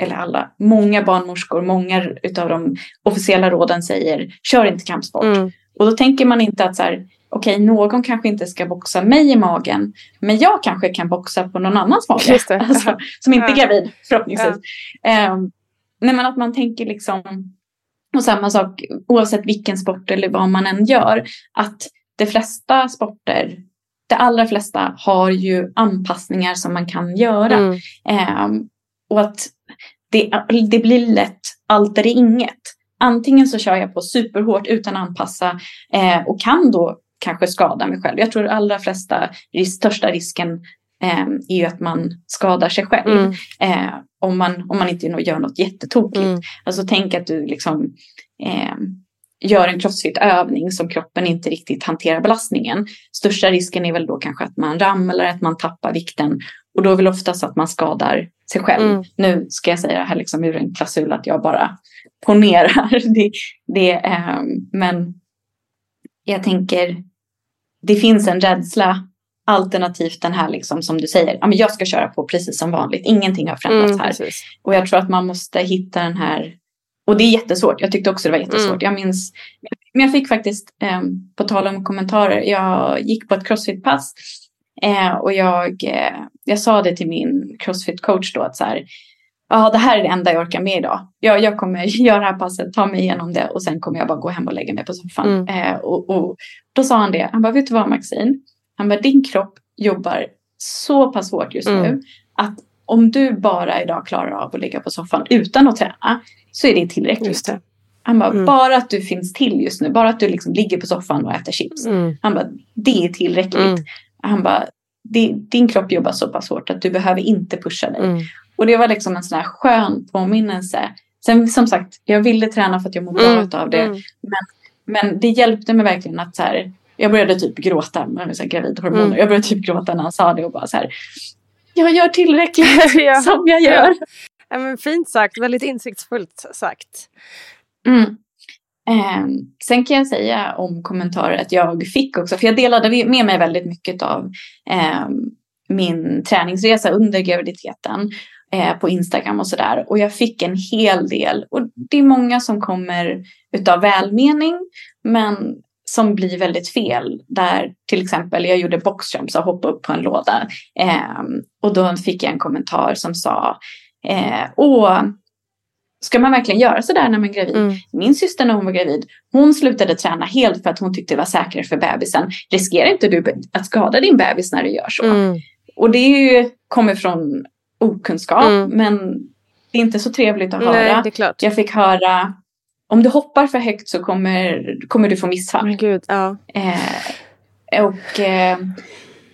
eller alla, många barnmorskor, många av de officiella råden säger kör inte kampsport. Mm. Och då tänker man inte att så här, okej, okay, någon kanske inte ska boxa mig i magen, men jag kanske kan boxa på någon annans mage. *laughs* Alltså, som inte är gravid, förhoppningsvis. Ja. Um, Nej, men att man tänker liksom, och samma sak oavsett vilken sport eller vad man än gör, att de flesta sporter, de allra flesta har ju anpassningar som man kan göra. Mm. Eh, och att det, det blir lätt allt eller inget. Antingen så kör jag på superhårt utan att anpassa eh, och kan då kanske skada mig själv. Jag tror allra flesta, största risken eh, är ju att man skadar sig själv. Mm. Eh, om, man, om man inte gör något jättetokigt. Mm. Alltså tänk att du liksom eh, gör en crossfit-övning som kroppen inte riktigt hanterar belastningen. Största risken är väl då kanske att man ramlar, att man tappar vikten. Och då är väl oftast att man skadar sig själv. Mm. Nu ska jag säga det här liksom ur en klausul att jag bara ponerar. *laughs* det, det, eh, men jag tänker, det finns en rädsla Alternativt den här liksom som du säger, ja, men jag ska köra på precis som vanligt. Ingenting har förändrats mm, här. Precis. Och jag tror att man måste hitta den här. Och det är jättesvårt. Jag tyckte också det var jättesvårt. Mm. Jag minns. Men jag fick faktiskt, eh, på tal om kommentarer, jag gick på ett crossfit-pass. Eh, och jag, eh, jag sa det till min crossfit-coach då att så här. Ja, det här är det enda jag orkar med idag. Jag, jag kommer *laughs* göra det här passet, ta mig igenom det och sen kommer jag bara gå hem och lägga mig på soffan. Mm. Eh, och, och, då sa han det. Han bara, vet du vad Maxine? Han bara, din kropp jobbar så pass hårt just mm. nu att om du bara idag klarar av att ligga på soffan utan att träna så är det tillräckligt. Det. Han bara, mm. bara att du finns till just nu, bara att du liksom ligger på soffan och äter chips. Mm. Han bara, det är tillräckligt. Mm. Han bara, din kropp jobbar så pass hårt att du behöver inte pusha dig. Mm. Och det var liksom en sån här skön påminnelse. Sen som sagt, jag ville träna för att jag mår bra mm. av det. Men, men det hjälpte mig verkligen att så här, jag började typ gråta med så här gravidhormoner. Mm. Jag började typ gråta när han sa det och bara så här. Jag gör tillräckligt *laughs* ja. som jag gör. Ja. men fint sagt, väldigt insiktsfullt sagt. Mm. Eh, sen kan jag säga om kommentarer att jag fick också, för jag delade med mig väldigt mycket av eh, min träningsresa under graviditeten på Instagram och sådär. Och jag fick en hel del, och det är många som kommer utav välmening, men som blir väldigt fel. Där till exempel jag gjorde boxjumps och hoppade upp på en låda. Eh, och då fick jag en kommentar som sa eh, Åh, ska man verkligen göra sådär när man är gravid? Mm. Min syster när hon var gravid, hon slutade träna helt för att hon tyckte det var säkrare för bebisen. Riskerar inte du att skada din bebis när du gör så? Mm. Och det är ju, kommer från okunskap, mm. men det är inte så trevligt att höra. Nej. Jag fick höra om du hoppar för högt så kommer, kommer du få missfall. Gud, ja. Eh, och eh,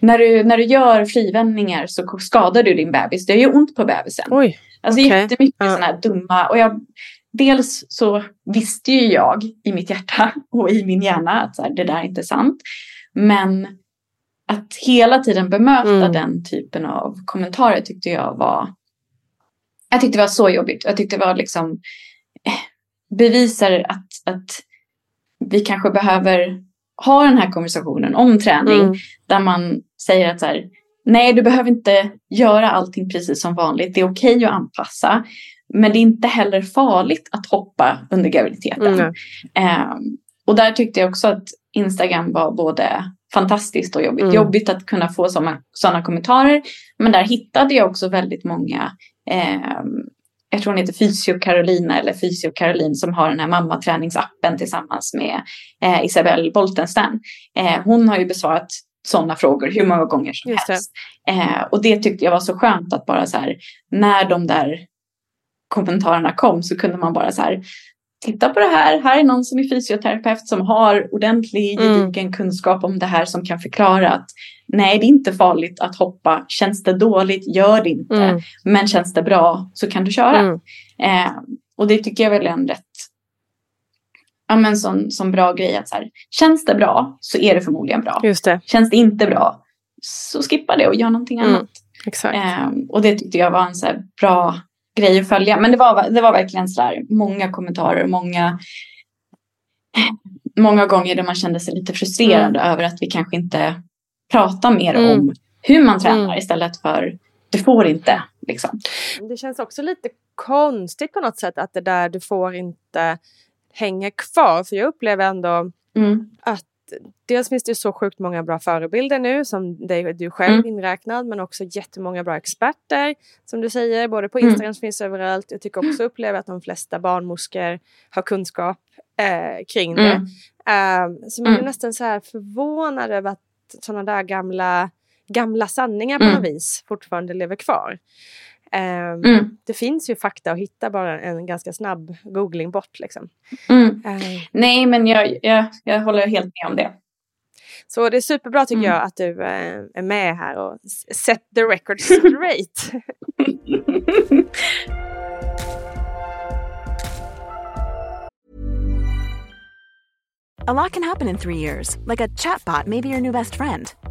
när, du, när du gör frivändningar så skadar du din bebis. Det gör ont på bebisen. Oj, alltså okay. jättemycket ja. sådana här dumma. Och jag, dels så visste ju jag i mitt hjärta *laughs* och i min hjärna att så här, det där är inte sant. Men att hela tiden bemöta mm. den typen av kommentarer tyckte jag var jag tyckte det var så jobbigt. Jag tyckte det var liksom eh, bevisar att, att vi kanske behöver ha den här konversationen om träning. Mm. Där man säger att så här, nej du behöver inte göra allting precis som vanligt. Det är okej okay att anpassa. Men det är inte heller farligt att hoppa under graviditeten. Mm. Um, och där tyckte jag också att Instagram var både fantastiskt och jobbigt. Mm. Jobbigt att kunna få sådana kommentarer. Men där hittade jag också väldigt många eh, jag tror hon heter Fysio Carolina eller Fysio Caroline som har den här mammaträningsappen tillsammans med eh, Isabelle Boltenstern. Eh, hon har ju besvarat sådana frågor hur många gånger som Just helst. Eh, och det tyckte jag var så skönt att bara så här när de där kommentarerna kom så kunde man bara så här titta på det här. Här är någon som är fysioterapeut som har ordentlig mm. gedigen mm. kunskap om det här som kan förklara att nej, det är inte farligt att hoppa. Känns det dåligt, gör det inte. Mm. Men känns det bra så kan du köra. Mm. Eh, och det tycker jag väl är en rätt ja, men sån, sån bra grej. Att så här, känns det bra så är det förmodligen bra. Just det. Känns det inte bra så skippa det och gör någonting mm. annat. Exakt. Eh, och det tyckte jag var en så bra grej att följa. Men det var, det var verkligen så där, många kommentarer, många, många gånger där man kände sig lite frustrerad mm. över att vi kanske inte pratar mer mm. om hur man tränar mm. istället för du får inte. Liksom. Det känns också lite konstigt på något sätt att det där du får inte hänger kvar. För jag upplever ändå mm. att dels finns det så sjukt många bra förebilder nu som dig, du själv mm. inräknad men också jättemånga bra experter som du säger både på mm. Instagram mm. finns överallt. Jag tycker också uppleva att de flesta barnmorskor har kunskap eh, kring det. Mm. Uh, så man är mm. nästan så här förvånad över att sådana där gamla, gamla sanningar på mm. något vis fortfarande lever kvar. Um, mm. Det finns ju fakta att hitta bara en ganska snabb googling bort. Liksom. Mm. Uh, Nej, men jag, jag, jag håller helt med om det. Så det är superbra tycker mm. jag att du uh, är med här och set the record straight. *laughs* A lot can happen in three years, like a chatbot may be your new best friend.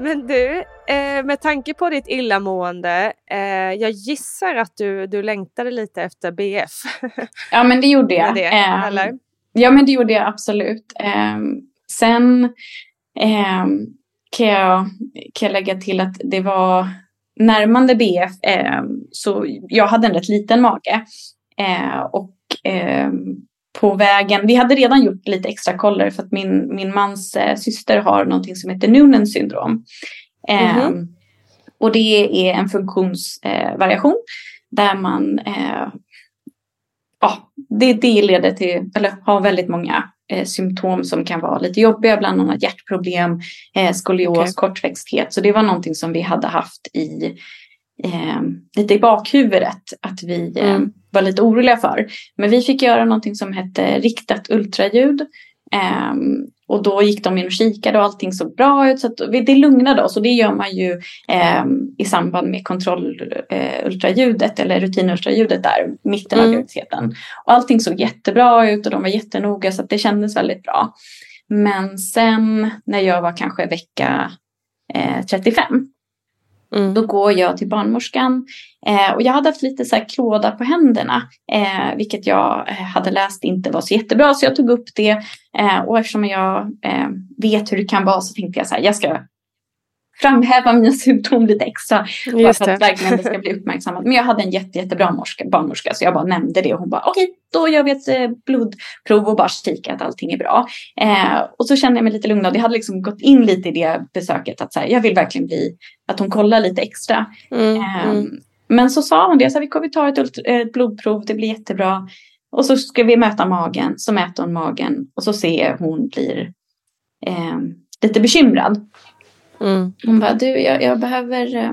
Men du, eh, med tanke på ditt illamående, eh, jag gissar att du, du längtade lite efter BF. *laughs* Ja, men det gjorde jag. det, eller? Ja, men det gjorde jag absolut. Ehm, sen ehm, kan, jag, kan jag lägga till att det var närmande BF, ehm, så jag hade en rätt liten mage. Eh, och på vägen, vi hade redan gjort lite extra koller för att min, min mans eh, syster har någonting som heter Noonans syndrom. Ehm, Mhm. Och det är en funktionsvariation eh, där man eh, ja, det, det leder till, eller har väldigt många eh, symptom som kan vara lite jobbiga, bland annat hjärtproblem, eh, skolios, Okej. kortväxthet. Så det var någonting som vi hade haft i eh, lite i bakhuvudet att vi eh, Mm. Var lite oroliga för. Men vi fick göra någonting som hette riktat ultraljud. Ehm, och då gick de in och kikade och allting såg bra ut. Så vi- det lugnade oss och det gör man ju ehm, i samband med kontrollultraljudet eller rutinultraljudet där, mitten av Mm. graviditeten. Och allting såg jättebra ut och de var jättenoga så att det kändes väldigt bra. Men sen när jag var kanske vecka eh, 35 Mm. då går jag till barnmorskan eh, och jag hade haft lite så här klåda på händerna, eh, vilket jag eh, hade läst inte var så jättebra, så jag tog upp det. Eh, och eftersom jag eh, vet hur det kan vara så tänkte jag så här, jag ska framhäva mina symptom lite extra. Bara för att verkligen det ska bli *laughs* uppmärksammat. Men jag hade en jätte, jättebra morska, barnmorska så jag bara nämnde det och hon bara okej, då gör vi ett eh, blodprov och bara kika att allting är bra. Eh, och så kände jag mig lite lugnad. Jag hade liksom gått in lite i det besöket att så här, jag vill verkligen bli, att hon kollar lite extra. Mm. Ehm, Mm. Men så sa hon det, så här, vi kommer ta ett eh, blodprov, det blir jättebra. Och så ska vi mäta magen, så mäter hon magen och så ser hon blir ehm, lite bekymrad. Mm. Hon bara, du jag, jag, behöver, eh,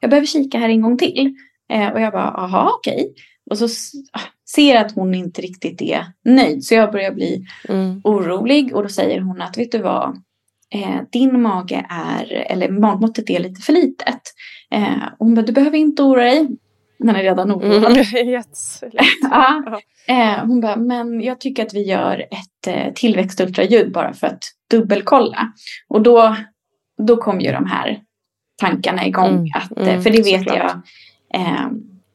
jag behöver kika här en gång till. Eh, och jag bara, aha okej. Och så ah, ser jag att hon inte riktigt är nöjd. Så jag börjar bli Mm. orolig och då säger hon att vet du vad, eh, din mage är, eller magmåttet är lite för litet. Eh, hon bara, du behöver inte oroa dig. Man är redan oroad. Mm. *laughs* Jättelätt. *laughs* Ja. Eh, hon bara, men jag tycker att vi gör ett eh, tillväxtultraljud bara för att dubbelkolla. Och då, då kom ju de här tankarna igång. Mm, Att, eh, mm, för det vet såklart. jag eh,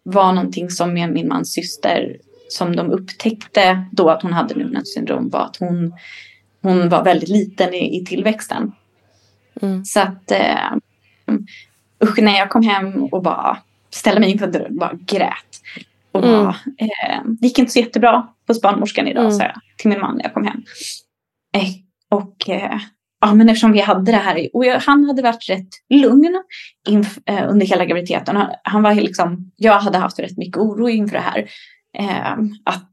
var någonting som med min mans syster som de upptäckte då att hon hade Noonans syndrom var att hon, hon var väldigt liten i, i tillväxten. Mm. Så att eh, usch, när jag kom hem och bara ställde mig inför dörren och bara grät. Och Mm. bara, eh, det gick inte så jättebra hos barnmorskan idag, Mm. sa jag till min man när jag kom hem. Eh, och eh, ja, men eftersom vi hade det här, och jag, han hade varit rätt lugn inf, eh, under hela graviditeten. Han, han var liksom, jag hade haft rätt mycket oro inför det här. Eh, att,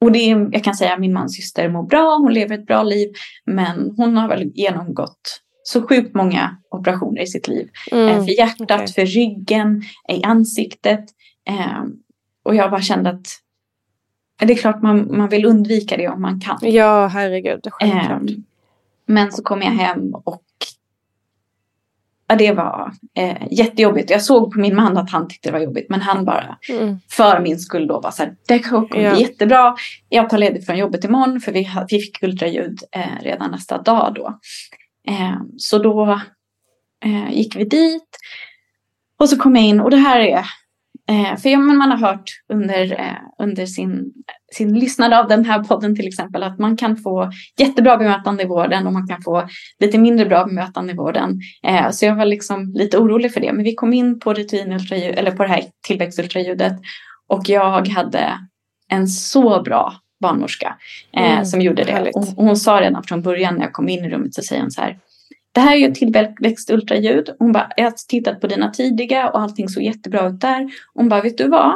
och det är, jag kan säga att min mans syster mår bra, hon lever ett bra liv. Men hon har väl genomgått så sjukt många operationer i sitt liv. Eh, Mm. För hjärtat, okej. för ryggen, i ansiktet. Eh, och jag bara kände att det är klart man, man vill undvika det om man kan. Ja, herregud. Självklart. Men så kom jag hem och ja, det var eh, jättejobbigt. Jag såg på min man att han tyckte det var jobbigt. Men han bara Mm. för min skull då var så här, det kommer bli jättebra. Jag tar ledigt från jobbet imorgon för vi, vi fick ultraljud eh, redan nästa dag då. Eh, så då eh, gick vi dit. Och så kom jag in och det här är, eh, för ja, men man har hört under, eh, under sin, sin lyssnande av den här podden till exempel att man kan få jättebra bemötande i vården och man kan få lite mindre bra bemötande i vården. Eh, så jag var liksom lite orolig för det. Men vi kom in på rutinultraljud, eller på det här tillväxtultraljudet och jag hade en så bra barnmorska eh, Mm, som gjorde det. Och, och hon sa redan från början när jag kom in i rummet så säger hon så här. Det här är ju ett tillväxt ultraljud. Hon bara, jag har tittat på dina tidiga och allting såg jättebra ut där. Hon bara, vet du vad?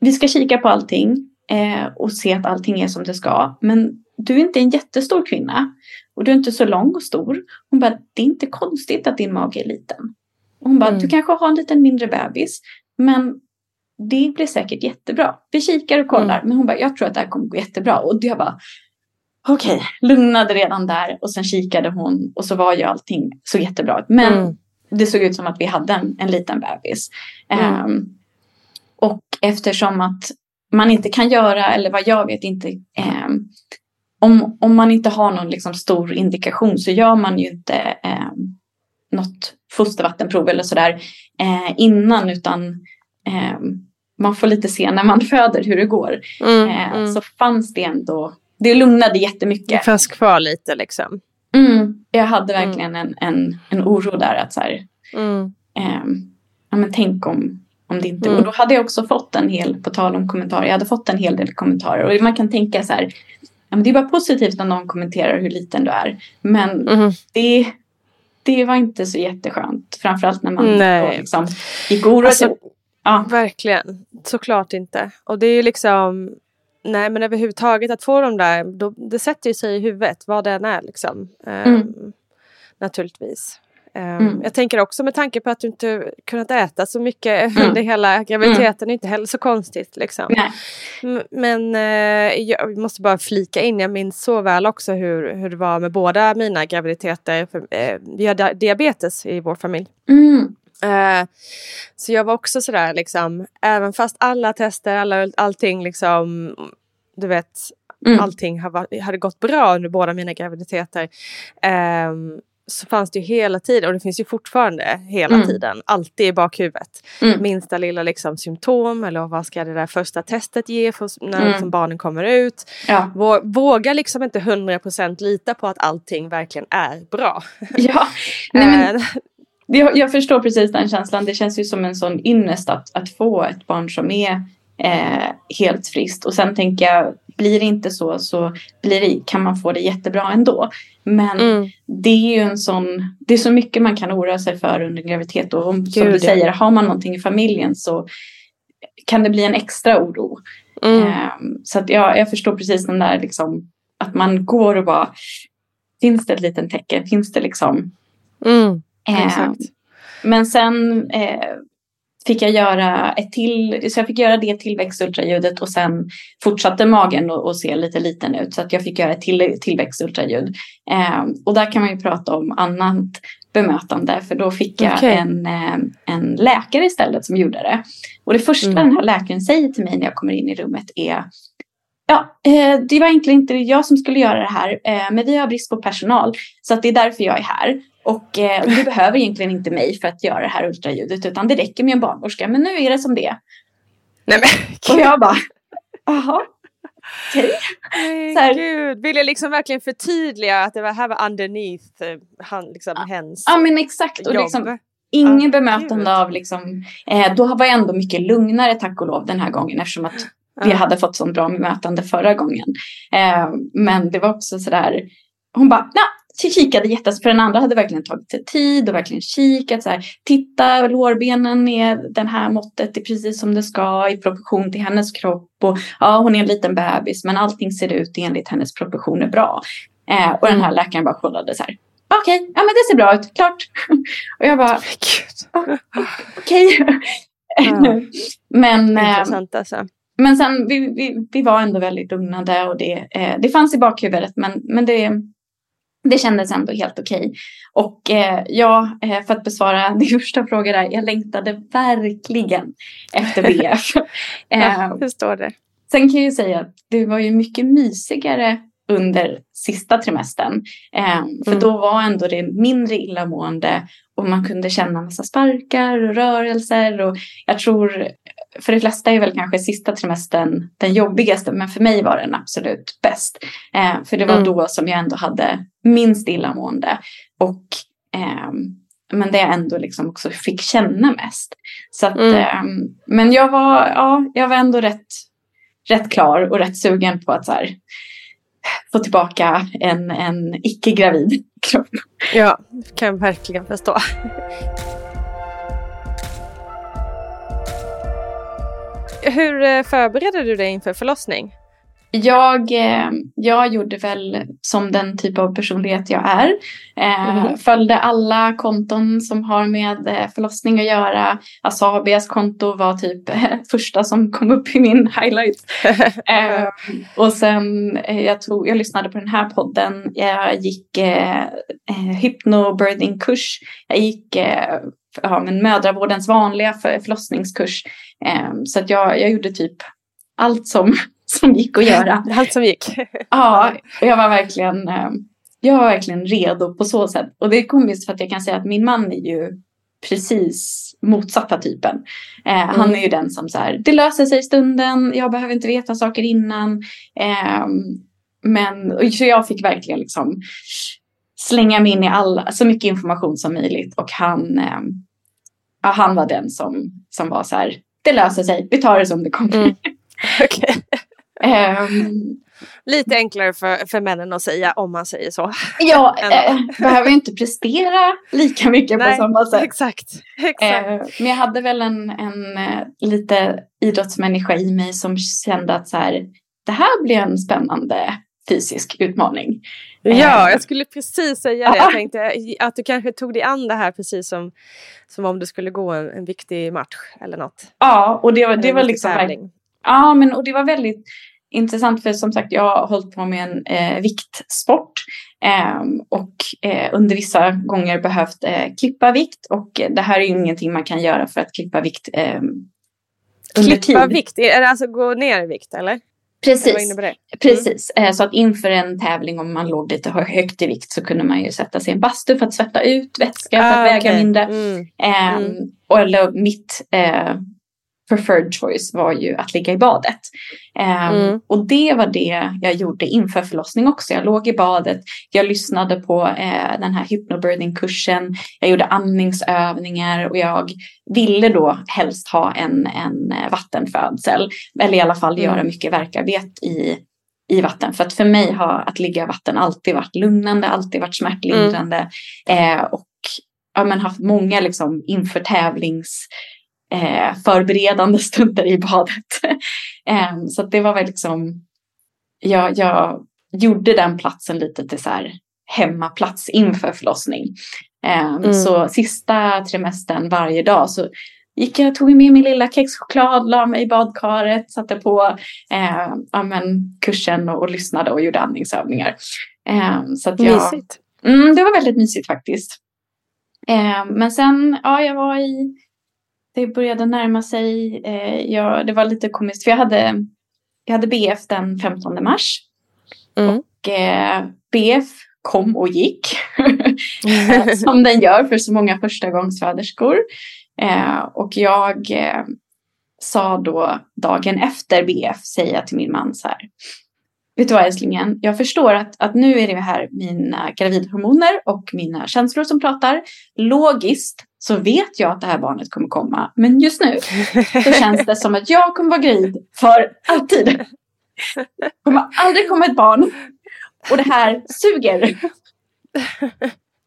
Vi ska kika på allting eh, och se att allting är som det ska. Men du är inte en jättestor kvinna och du är inte så lång och stor. Hon bara, det är inte konstigt att din mage är liten. Hon bara, Mm. du kanske har en liten mindre bebis, men det blir säkert jättebra. Vi kikar och kollar, Mm. men hon bara, jag tror att det här kommer gå jättebra. Och jag bara, okej, lugnade redan där och sen kikade hon och så var ju allting så jättebra ut. Men Mm. det såg ut som att vi hade en, en liten bebis. Mm. Ehm, och eftersom att man inte kan göra, eller vad jag vet inte, ehm, om, om man inte har någon liksom stor indikation så gör man ju inte ehm, något fostervattenprov eller sådär eh, innan utan ehm, man får lite se när man *laughs* föder hur det går. Mm, Eh, mm. Så fanns det ändå, det lugnade Det jättemycket. fanns kvar lite liksom. Mm, jag hade verkligen en, en, en oro där att så här, Mm. ehm, ja, men tänk om, om det inte... Mm. Och då hade jag också fått en hel, på tal om kommentarer, jag hade fått en hel del kommentarer. Och man kan tänka så här, ja, men det är bara positivt när någon kommenterar hur liten du är. Men Mhm. det, det var inte så jätteskönt. Framförallt när man Nej. då liksom gick oroade Alltså. Ja. Verkligen, såklart inte. Och det är ju liksom, nej men överhuvudtaget att få de där, då, det sätter ju sig i huvudet vad den är liksom. Ehm, Mm. Naturligtvis. Ehm, Mm. Jag tänker också med tanke på att du inte kunnat äta så mycket Mm. under hela graviditeten, är inte heller så konstigt liksom. Men eh, jag måste bara flika in, jag minns så väl också hur, hur det var med båda mina graviditeter. För, eh, vi har di- diabetes i vår familj. Mm. Eh, så jag var också sådär liksom, även fast alla tester, alla, allting liksom, du vet, Mm. allting hade gått bra under båda mina graviditeter. ehm, så fanns det ju hela tiden, och det finns ju fortfarande hela Mm. tiden, alltid i bakhuvudet. Mm. Minsta lilla liksom, symptom eller vad ska det där första testet ge för, när Mm. liksom, barnen kommer ut. Ja. Vå- Våga liksom inte 100% lita på att allting verkligen är bra. ja. Nej, men, *laughs* Eh, jag, jag förstår precis den känslan. Det känns ju som en sån ynnest att, att få ett barn som är eh, helt friskt. Och sen tänker jag, blir det inte så så blir det, kan man få det jättebra ändå. Men Mm. det är ju en sån, det är så mycket man kan oroa sig för under graviditet. Och om, som du säger, har man någonting i familjen så kan det bli en extra oro. mm. Ehm, så att jag, jag förstår precis den där liksom, att man går och bara, finns det ett litet tecken? Finns det liksom Mm. Exakt. Men sen eh, fick jag göra ett till, så jag fick göra det tillväxtultraljudet och sen fortsatte magen och, och se lite liten ut. Så att jag fick göra ett till, tillväxtultraljud. Eh, och där kan man ju prata om annat bemötande för då fick jag Okej. en, eh, en läkare istället som gjorde det. Och det första Mm. den här läkaren säger till mig när jag kommer in i rummet är Ja, eh, det var egentligen inte jag som skulle göra det här, eh, men vi har brist på personal. Så att det är därför jag är här. Och eh, du behöver egentligen inte mig för att göra det här ultraljudet, utan det räcker med en barnmorska. Men nu är det som det är. Nej men Och jag bara, jaha, okej. Här- gud. Vill jag liksom verkligen förtydliga att det var, här var underneath eh, han, liksom, hens Ja, men exakt. Och jobb? liksom, ingen Ja, bemötande gud. av liksom, eh, då var jag ändå mycket lugnare tack och lov den här gången eftersom att vi Ja. hade fått sånt bra bemötande förra gången. Eh, men det var också sådär, hon bara, na, så kikade jättes, för den andra hade verkligen tagit sig tid och verkligen kikat så här, titta lårbenen är den här måttet, det är precis som det ska i proportion till hennes kropp och ja, hon är en liten bebis men allting ser ut enligt hennes proportioner bra. Eh, och den här läkaren bara kollade så här, okej, ja men det ser bra ut, klart. *laughs* och jag bara, Gud. okej. Ja. *laughs* men eh, Intressant alltså. men sen, vi, vi, vi var ändå väldigt lugnade och det, eh, det fanns i bakhuvudet men, men det, det kändes ändå helt okej. Och eh, ja, eh, för att besvara *laughs* din första fråga där, jag längtade verkligen efter BF. *laughs* eh, Ja, hur står det? sen kan jag ju säga att det var ju mycket mysigare under sista trimestern. Eh, för Mm. då var ändå det mindre illamående och man kunde känna massa sparkar och rörelser. Och jag tror, för de flesta är väl kanske sista trimestern den jobbigaste, men för mig var den absolut bäst. Eh, för det var Mm. då som jag ändå hade minst illamående. Och ehm, men det jag ändå liksom också fick känna mest. Så att, Mm. ehm, men jag var, ja, jag var ändå rätt rätt klar och rätt sugen på att så här, få tillbaka en, en icke-gravid *laughs* kropp. Ja, kan jag verkligen förstå. Hur eh, förbereder du dig inför förlossning? Jag, eh, jag gjorde väl som den typ av personlighet jag är. Eh, mm. Följde alla konton som har med förlossning att göra. Asabias konto var typ *laughs* första som kom upp i min highlight. *laughs* och sen jag, tog, jag lyssnade på den här podden. Jag gick eh, hypnobirthing-kurs. Jag gick ja, men mödravårdens vanliga för, förlossningskurs. så att jag, jag gjorde typ allt som *laughs* som gick att göra. *laughs* Allt som gick. *laughs* ja, jag var verkligen eh, jag var verkligen redo på så sätt. Och det är komiskt för att jag kan säga att min man är ju precis motsatta typen. Eh, mm. Han är ju den som så här, det löser sig i stunden, jag behöver inte veta saker innan. Eh, men så jag fick verkligen liksom slänga mig in i all, så mycket information som möjligt. Och han, eh, ja, han var den som, som var så här, det löser sig, vi tar det som det kommer. Mm. *laughs* Okay. Um, Lite enklare för, för männen att säga om man säger så. Ja, *laughs* äh, behöver inte prestera lika mycket Nej, på samma sätt. Exakt. exakt. Äh, men jag hade väl en, en äh, lite idrottsmänniska i mig som kände att så här, det här blir en spännande fysisk utmaning. Ja, jag skulle precis säga det. Jag tänkte att du kanske tog dig an det här precis som, som om du skulle gå en, en viktig match eller något. Ja, och det var, det var liksom... Tävling. Ja, men och det var väldigt intressant för som sagt jag har hållit på med en eh, viktsport eh, och eh, under vissa gånger behövt eh, klippa vikt och det här är ju ingenting man kan göra för att klippa vikt ehm, klippa vikt, är det alltså gå ner i vikt eller? Precis, mm. precis. Eh, så att inför en tävling om man låg lite högt i vikt så kunde man ju sätta sig i en bastu för att svetta ut vätska ah, för att ah, väga mindre. Mm. Ehm, mm. Och eller mitt eh, preferred choice var ju att ligga i badet. Um, mm. Och det var det jag gjorde inför förlossning också. Jag låg i badet, jag lyssnade på uh, den här hypnobirthing-kursen, jag gjorde andningsövningar och jag ville då helst ha en, en eh, vattenfödsel. Eller i alla fall mm. göra mycket verkarbete i, i vatten. För att för mig har att ligga i vatten alltid varit lugnande, alltid varit smärtlindrande. Mm. Eh, och ja, men haft många liksom inför tävlings eh, förberedande stunder i badet. *laughs* eh, så det var väl liksom, jag, jag gjorde den platsen lite till så här hemmaplats inför förlossning. Eh, mm. Så sista trimestern varje dag så gick jag, tog med min lilla kexchoklad, la mig i badkaret, satte på eh, ja, men, kursen och, och lyssnade och gjorde andningsövningar. Eh, så att jag, mysigt. Mm, det var väldigt mysigt faktiskt. Eh, men sen, ja, jag var i det började närma sig. Eh, jag, det var lite komiskt för jag hade, jag hade BF den 15 mars. Mm. Och eh, BF kom och gick. *laughs* som den gör för så många förstagångsföderskor. Eh, och jag eh, sa då dagen efter BF, säga till min man så här. Vet du vad älsklingen, jag förstår att, att nu är det här mina gravidhormoner och mina känslor som pratar. Logiskt så vet jag att det här barnet kommer komma. Men just nu så känns det som att jag kommer vara gravid för alltid. Det kommer aldrig komma ett barn. Och det här suger.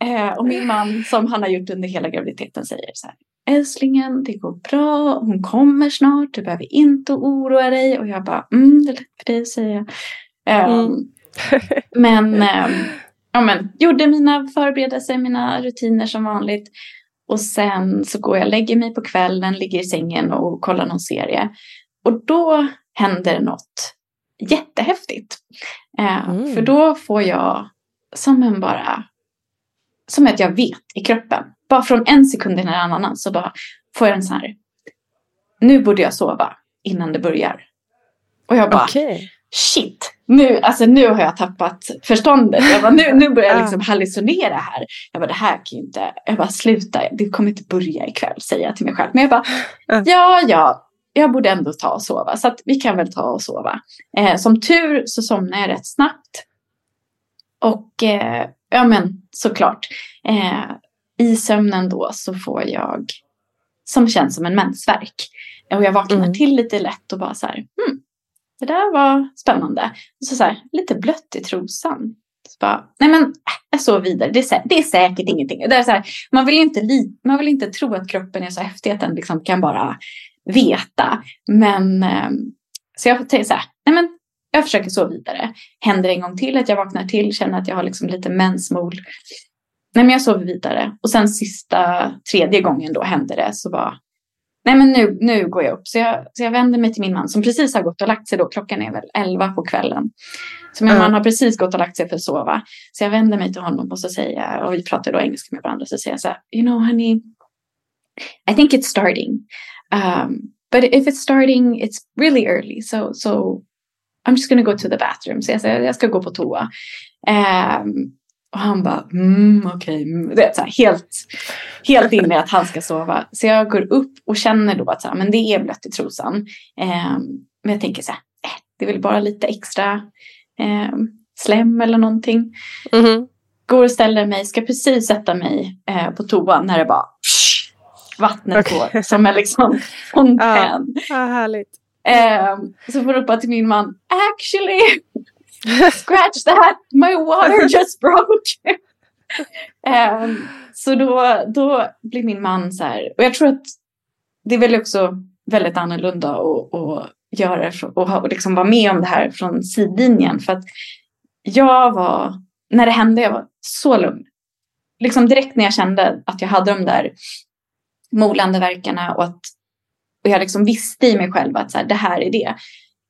Eh, och min man, som han har gjort under hela graviditeten, säger så här. Älsklingen, det går bra. Hon kommer snart. Du behöver inte oroa dig. Och jag bara, mm, det är lätt för dig, säger jag. Eh, mm. men, eh, ja, men gjorde mina förberedelser, mina rutiner som vanligt. Och sen så går jag och lägger mig på kvällen, ligger i sängen och kollar någon serie. Och då händer något jättehäftigt. Eh, mm. För då får jag som en bara, som att jag vet i kroppen. Bara från en sekund till en annan så bara får jag en sån här, nu borde jag sova innan det börjar. Och jag bara, okay. Shit, nu, alltså nu har jag tappat förståndet. Jag bara, nu, nu börjar jag liksom hallucinera här. Jag bara, det här kan ju inte, jag bara sluta, det kommer inte börja ikväll säger jag till mig själv. Men jag bara, ja, ja, jag borde ändå ta och sova. Så att vi kan väl ta och sova. Eh, som tur så somnar jag rätt snabbt. Och eh, ja men såklart. Eh, I sömnen då så får jag som känns som en mensvärk. Och jag vaknar mm. till lite lätt och bara så här, hmm, det där var spännande. Och så, så här, lite blött i trosan. Så bara, nej men äh, jag sov vidare, det är, sä- det är säkert ingenting. Det är så här, man, vill inte li- man vill inte tro att kroppen är så häftig att den liksom kan bara veta. Men eh, så jag tänker så här, nej men jag försöker sova vidare. Händer en gång till att jag vaknar till, känner att jag har liksom lite mensmol. Nej men jag sover vidare. Och sen sista, tredje gången då hände det så var nej men nu, nu går jag upp. Så jag, så jag vänder mig till min man som precis har gått och lagt sig då. Klockan är väl elva på kvällen. Så min Mm. man har precis gått och lagt sig för att sova. Så jag vänder mig till honom och så säger jag, och vi pratar då engelska med varandra, så säger jag så här, you know honey, I think it's starting. Um, but if it's starting, it's really early. So, so I'm just gonna go to the bathroom. Så jag säger, jag ska gå på toa. Ehm, och han bara, mm, okej. Mm. Så här, helt, helt inne i att han ska sova. Så jag går upp och känner då att så här, men det är blött i trosan. Ehm, men jag tänker så här, eh, det är väl bara lite extra ehm, slem eller någonting. Mhm. Går och ställer mig, ska precis sätta mig eh, på toan när det bara vattnet Okej. går som en liksom fontän. Ja, härligt. Ehm, så får jag ropa till min man, actually, *laughs* scratch that, my water *laughs* just broke. *laughs* Ehm, så då, då blir min man så här, och jag tror att det är väl också väldigt annorlunda att, att göra och, och liksom vara med om det här från sidlinjen. För att jag var, när det hände, jag var så lugn. Liksom direkt när jag kände att jag hade de där molande verkarna och att och jag liksom visste i mig själv att så här, det här är det.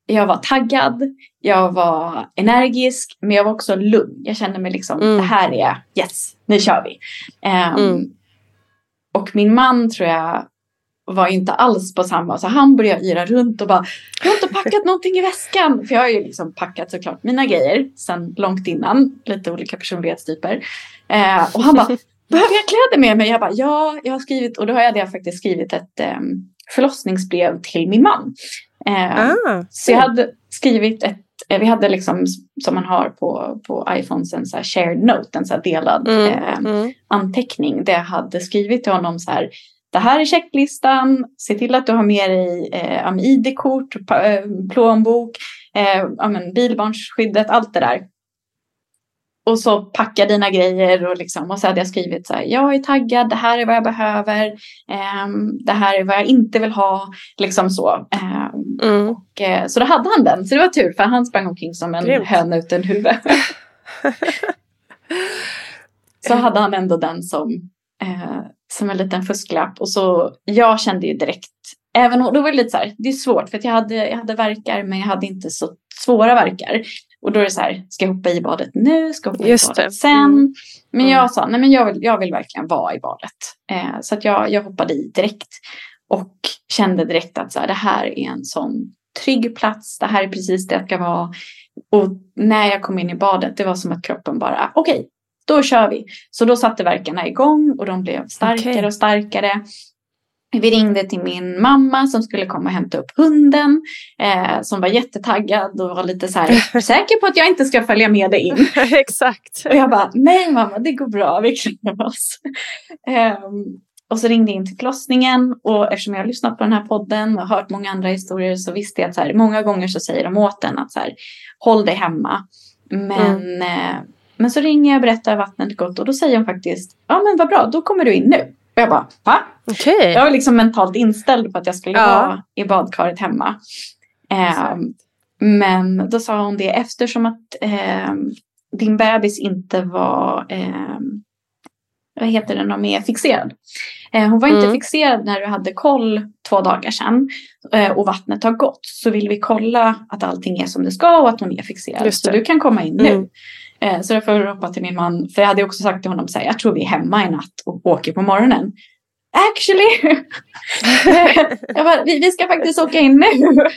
Jag var taggad, jag var energisk, men jag var också lugn. Jag kände mig liksom, Mm. det här är, yes, nu kör vi. Ehm, Mm. Och min man tror jag var inte alls på samma, så han började yra runt och bara, jag har inte packat *laughs* någonting i väskan. För jag har ju liksom packat såklart mina grejer sen långt innan, lite olika personlighetstyper. Eh, och han bara, *laughs* behöver jag kläder med mig? Jag bara, ja, jag har skrivit, och då hade jag faktiskt skrivit ett eh, förlossningsbrev till min man. Eh, Ah, så jag hade skrivit ett, eh, vi hade liksom som man har på, på iPhones en så här shared note, en så här delad Mm, eh, mm. anteckning där jag hade skrivit till honom så här. Det här är checklistan. Se till att du har med dig eh, ID-kort, eh, plånbok, eh, ja, bilbarnsskyddet, allt det där. Och så packa dina grejer och, liksom, och så hade jag skrivit så här. Jag är taggad, det här är vad jag behöver. ehm, det här är vad jag inte vill ha. Liksom så. Ehm, Mm. och, eh, så då hade han den. Så det var tur för han sprang omkring som en Grymt. höna utan huvud. *laughs* så hade han ändå den som, eh, som en liten fusklapp. Och så, jag kände ju direkt, även om, då var det lite så här, det är svårt för att jag hade, jag hade verkar men jag hade inte så svåra verkar. Och då är det så här, ska jag hoppa i badet nu? Ska jag hoppa Just i badet det. sen? Mm. Men Mm. jag sa, nej men jag vill, jag vill verkligen vara i badet. Eh, så att jag, jag hoppade i direkt. Och kände direkt att så här, det här är en sån trygg plats. Det här är precis det jag ska vara. Och när jag kom in i badet, det var som att kroppen bara, okej, då kör vi. Så då satte verkarna igång och de blev starkare Okej. och starkare. Vi ringde till min mamma som skulle komma och hämta upp hunden. Eh, som var jättetaggad och var lite så här, *laughs* säker på att jag inte ska följa med dig in. *laughs* Exakt. Och jag bara, nej mamma, det går bra, vi klarar oss. Ehm, och så ringde jag in till förlossningen och eftersom jag har lyssnat på den här podden och hört många andra historier så visste jag att så här, många gånger så säger de åt en att så här, håll dig hemma. Men, eh, men så ringer jag och berättar att vattnet gått och då säger hon faktiskt, ja men vad bra, då kommer du in nu. Och jag bara, va? Okej. Jag var liksom mentalt inställd på att jag skulle Ja. vara i badkaret hemma. Ehm, men då sa hon det eftersom att ehm, din bebis inte var, ehm, vad heter det, när de är fixerad. Eh, hon var inte Mm. fixerad när du hade koll två dagar sedan eh, och vattnet har gått. Så vill vi kolla att allting är som det ska och att hon är fixerad. Så du kan komma in nu. Mm. Eh, så därför ropa jag till min man, för jag hade också sagt till honom så här, jag tror vi är hemma i natt och åker på morgonen. Actually! *laughs* jag bara, vi, vi ska faktiskt åka in nu.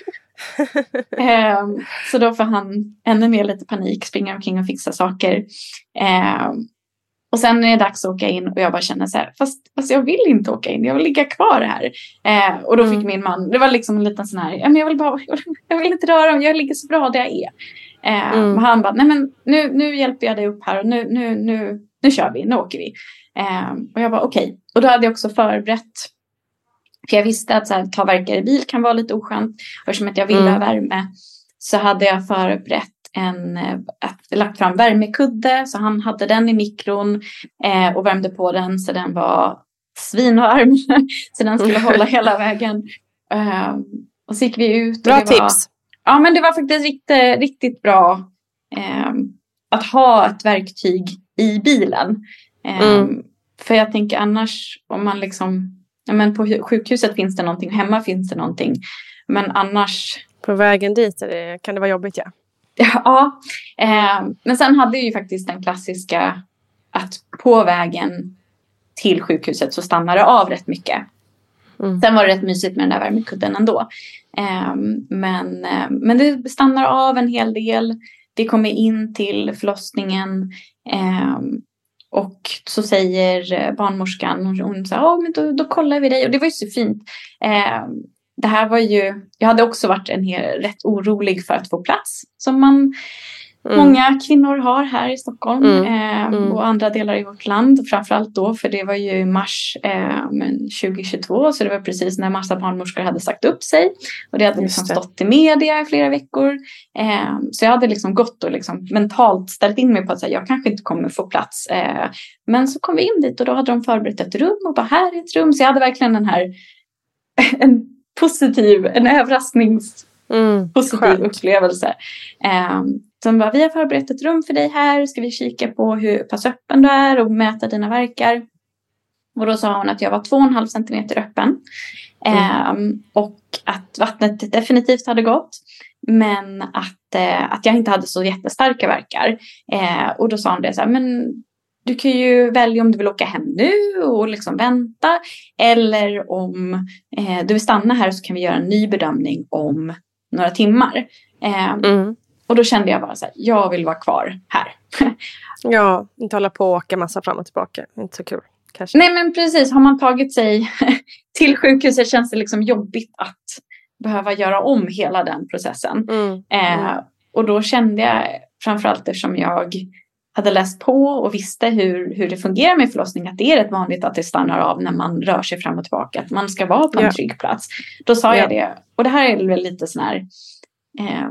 *laughs* Ehm, så då får han ännu mer lite panik, springa omkring och fixa saker. Ehm, och sen är det dags att åka in och jag bara känner så här, fast, fast jag vill inte åka in, jag vill ligga kvar här. Eh, och då fick Mm. min man, det var liksom en liten sån här, jag vill bara, jag vill inte röra mig, jag ligger så bra där jag är. Eh, Mm. Han bara, nej men nu, nu hjälper jag dig upp här och nu, nu, nu, nu kör vi, nu åker vi. Eh, och jag bara okej, och då hade jag också förberett för jag visste att så här, ta verkar i bil kan vara lite oskönt. Eftersom att jag ville Mm. ha värme. så hade jag förberett en, eh, att, lagt fram värmekudde så han hade den i mikron eh, och värmde på den så den var svinvarm. *laughs* så den skulle hålla *laughs* hela vägen. Eh, och så gick vi ut. Bra tips. Var, ja men det var faktiskt riktigt, riktigt bra eh, att ha ett verktyg i bilen. Eh, Mm. För jag tänker annars om man liksom, ja men på hu- sjukhuset finns det någonting, hemma finns det någonting. Men annars På vägen dit det, kan det vara jobbigt ja. *laughs* Ja, eh, men sen hade jag ju faktiskt den klassiska att på vägen till sjukhuset så stannar det av rätt mycket. Mm. Sen var det rätt mysigt med den där värmekudden ändå. Ehm, men, ehm, men det stannar av en hel del. det kommer in till förlossningen. Ehm, och så säger eh, barnmorskan, hon, sa, ja men då, då kollar vi dig. Och det var ju så fint. Det här var ju, jag hade också varit en hel, rätt orolig för att få plats. Som man, Mm. många kvinnor har här i Stockholm Mm. eh, Mm. och andra delar i vårt land. Framförallt då, för det var ju i mars eh, men 2022, så det var precis när massa barnmorskor hade sagt upp sig. Och det hade liksom det. stått i media i flera veckor. Eh, så jag hade liksom gått och liksom mentalt ställt in mig på att säga, jag kanske inte kommer få plats. Eh, men så kom vi in dit och då hade de förberett ett rum och bara här är ett rum. Så jag hade verkligen den här *laughs* en positiv, en överrasknings Mm. positiv Skönt. upplevelse. Eh, som bara, vi har förberett ett rum för dig här. Ska vi kika på hur pass öppen du är och mäta dina verkar. Och då sa hon att jag var 2,5 centimeter öppen. Eh, och att vattnet definitivt hade gått. Men att, eh, att jag inte hade så jättestarka verkar. Eh, och då sa hon det så här, men du kan ju välja om du vill åka hem nu och liksom vänta. Eller om eh, du vill stanna här så kan vi göra en ny bedömning om några timmar. Eh, Mm. och då kände jag bara så här, jag vill vara kvar här. *laughs* Ja, inte hålla på och åka massa fram och tillbaka. Inte så kul. Kanske. Nej men precis, har man tagit sig *laughs* till sjukhuset känns det liksom jobbigt att behöva göra om hela den processen. Mm. Eh, och då kände jag, framförallt eftersom jag hade läst på och visste hur, hur det fungerar med förlossning, att det är rätt vanligt att det stannar av när man rör sig fram och tillbaka, att man ska vara på en Ja. trygg plats. Då sa Ja. jag det, och det här är väl lite sån här eh,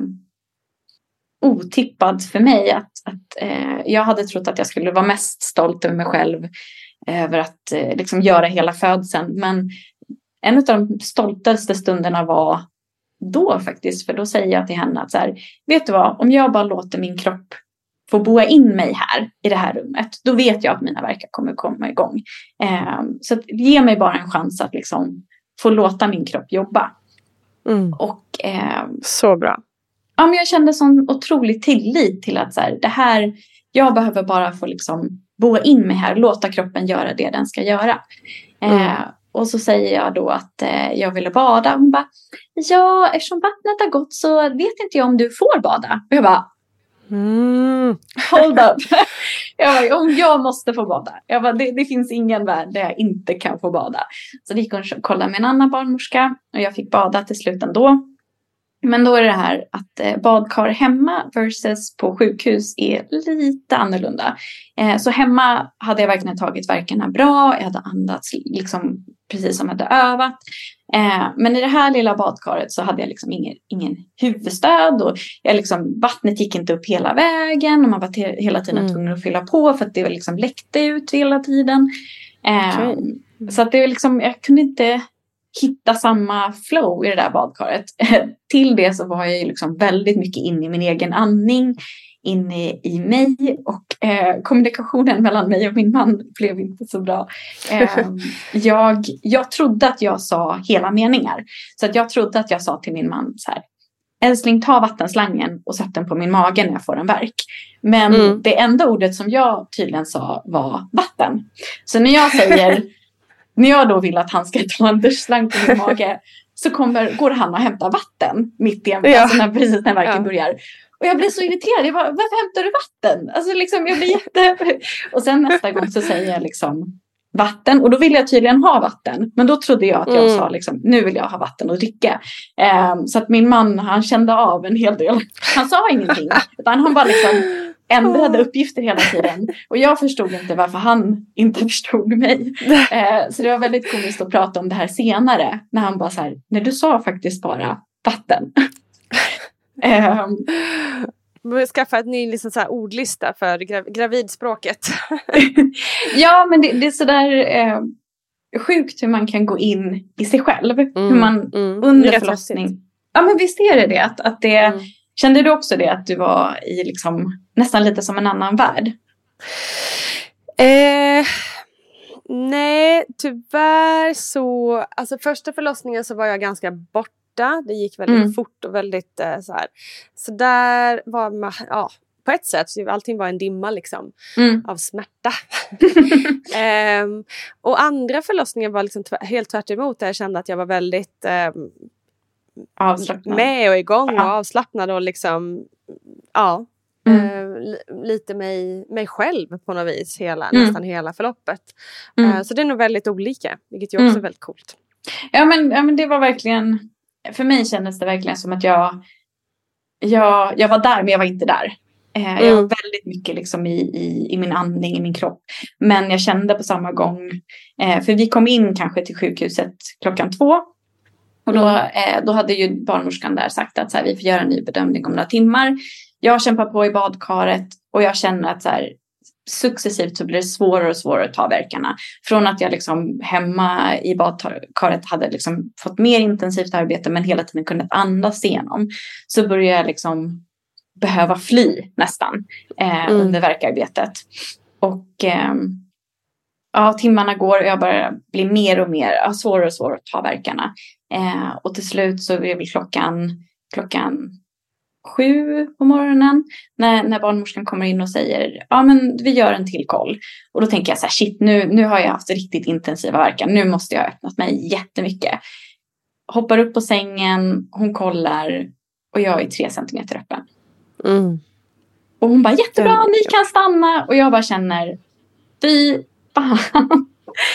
otippad för mig, att, att eh, jag hade trott att jag skulle vara mest stolt över mig själv, över att eh, liksom göra hela födseln, men en av de stoltaste stunderna var då faktiskt. För då säger jag till henne att så här, vet du vad, om jag bara låter min kropp få boa in mig här i det här rummet, då vet jag att mina verkar kommer komma igång. Eh, så ge mig bara en chans att liksom få låta min kropp jobba. Mm. Och eh, Så bra. ja, men jag kände sån otrolig tillit till att så här, det här, jag behöver bara få liksom boa in mig här, låta kroppen göra det den ska göra. Eh, och så säger jag då att eh, jag ville bada. Hon bara, ja eftersom vattnet har gått så vet inte jag om du får bada. Och jag bara, Mm. hold up. *laughs* jag bara, om jag måste få bada. Jag bara, det, det finns ingen värld där jag inte kan få bada. Så det gick hon och kollade med en annan barnmorska och jag fick bada till slut ändå. Men då är det här att eh, badkar hemma versus på sjukhus är lite annorlunda. Eh, så hemma hade jag verkligen tagit verkarna bra. Jag hade andats liksom precis som jag hade övat. Eh, men i det här lilla badkaret så hade jag liksom ingen, ingen huvudstöd. Och jag liksom, vattnet gick inte upp hela vägen. Och man var te- hela tiden Mm. tvungen att fylla på för att det liksom läckte ut hela tiden. Eh, Okej. Så att det liksom, jag kunde inte hitta samma flow i det där badkaret. *laughs* Till det så var jag ju liksom väldigt mycket inne i min egen andning, inne i mig och eh, kommunikationen mellan mig och min man blev inte så bra. Eh, *laughs* jag, jag trodde att jag sa hela meningar. Så att jag trodde att jag sa till min man så här. Älskling ta vattenslangen och sätt den på min mage när jag får en verk. Men Mm. det enda ordet som jag tydligen sa var vatten. Så när jag säger *laughs* när jag då vill att han ska ta en duschslang på min *laughs* mage så kommer, går han och hämtar vatten mitt i en, Ja. alltså när, precis när verken Ja. börjar. Och jag blir så irriterad. Jag bara, varför hämtar du vatten? Alltså liksom, jag blir jätte... *laughs* Och sen nästa gång så säger jag liksom vatten. Och då vill jag tydligen ha vatten. Men då trodde jag att jag Mm. sa liksom, nu vill jag ha vatten och dricka. Ehm, så att min man, han kände av en hel del. Han sa ingenting. Utan han bara liksom ändrade uppgifter hela tiden. Och jag förstod inte varför han inte förstod mig. Eh, så det var väldigt komiskt att prata om det här senare. När han bara så här, när du sa faktiskt bara vatten. Um, Skaffa ett ny liksom, så här, ordlista för gra gravidspråket. *laughs* ja, men det, det är sådär eh, sjukt hur man kan gå in i sig själv. Mm, hur man mm. under förlossning... Ja, men visst är det det. Att, att det mm. Kände du också det att du var i liksom, nästan lite som en annan värld? Eh, nej, tyvärr så, alltså första förlossningen så var jag ganska borta. Det gick väldigt mm. fort och väldigt eh, så här. Så där var man, ja, på ett sätt, så allting var en dimma liksom mm. av smärta. um, *laughs* och andra förlossningen var liksom helt tvärt emot där jag kände att jag var väldigt um, avslappnad. med och igång ja. och avslappnad och liksom ja, mm. eh, lite mig, mig själv på något vis hela, mm. nästan hela förloppet. Eh, så det är nog väldigt olika, vilket ju också mm. är väldigt coolt. Ja men, ja men det var verkligen, för mig kändes det verkligen som att jag, jag, jag var där men jag var inte där. Eh, jag var mm. väldigt mycket liksom i, i, i min andning, i min kropp. Men jag kände på samma gång, eh, för vi kom in kanske till sjukhuset klockan två och då, eh, då hade ju barnmorskan där sagt att så här, vi får göra en ny bedömning om några timmar. Jag kämpar på i badkaret och jag känner att så här, successivt så blir det svårare och svårare att ta verkarna. Från att jag liksom hemma i badkaret hade liksom fått mer intensivt arbete men hela tiden kunnat andas igenom. Så började jag liksom behöva fly nästan eh, mm. under verkarbetet. Och eh, ja, timmarna går och jag börjar bli mer och mer ja, svårare och svårare att ta verkarna. Eh, och till slut så är väl klockan, klockan sju på morgonen när, när barnmorskan kommer in och säger ja men vi gör en till koll. Och då tänker jag så här shit nu, nu har jag haft riktigt intensiva verkar. Nu måste jag ha öppnat mig jättemycket. Hoppar upp på sängen, hon kollar och jag är tre centimeter öppen. Mm. Och hon bara jättebra, ni kan stanna. Och jag bara känner fy fan.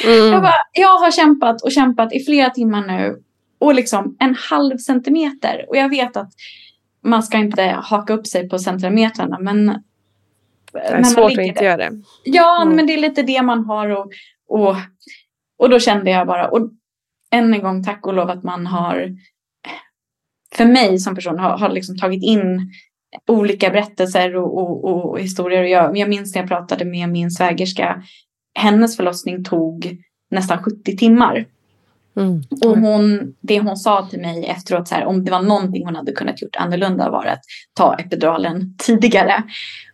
Mm. Jag, bara, jag har kämpat och kämpat i flera timmar nu och liksom en halv centimeter. Och jag vet att man ska inte haka upp sig på centimetrarna men det är svårt att inte göra det. Ja, mm. men det är lite det man har och, och, och då kände jag bara och än en gång tack och lov att man har för mig som person har, har liksom tagit in olika berättelser och, och, och historier. Jag, jag minns när jag pratade med min svägerska. Hennes förlossning tog nästan 70 timmar. Mm. Och hon, det hon sa till mig efteråt, så här, om det var någonting hon hade kunnat gjort annorlunda var att ta epiduralen tidigare.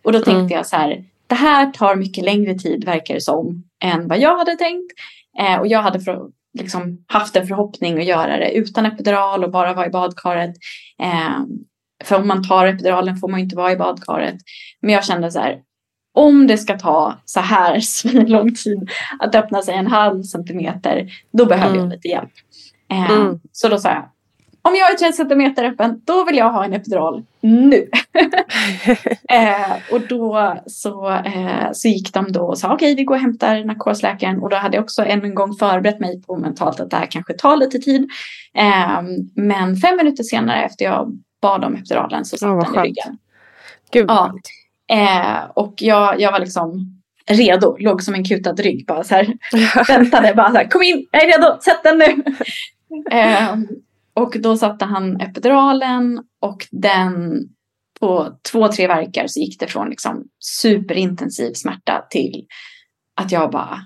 Och då tänkte mm. jag så här, det här tar mycket längre tid verkar det som än vad jag hade tänkt. Eh, och jag hade för, liksom, haft en förhoppning att göra det utan epidural och bara vara i badkaret. Eh, för om man tar epiduralen får man inte vara i badkaret. Men jag kände så här, om det ska ta så här *laughs* lång tid att öppna sig en halv centimeter, då behöver mm. jag lite hjälp. Eh, mm. Så då sa jag, om jag är 30 centimeter öppen, då vill jag ha en epidural nu. *laughs* eh, och då så, eh, så gick de då och sa okej, okay, vi går och hämtar narkosläkaren. Och då hade jag också en gång förberett mig på mentalt att det här kanske tar lite tid. Eh, men fem minuter senare efter jag bad om epiduralen så satt oh, den i ryggen. Gud, ja. Eh, och jag, jag var liksom redo, låg som en kutad rygg bara så här. *laughs* väntade bara så här, kom in, jag är redo, sätt den nu. *laughs* eh, och då satte han epiduralen och den på två, tre verkar så gick det från liksom superintensiv smärta till att jag bara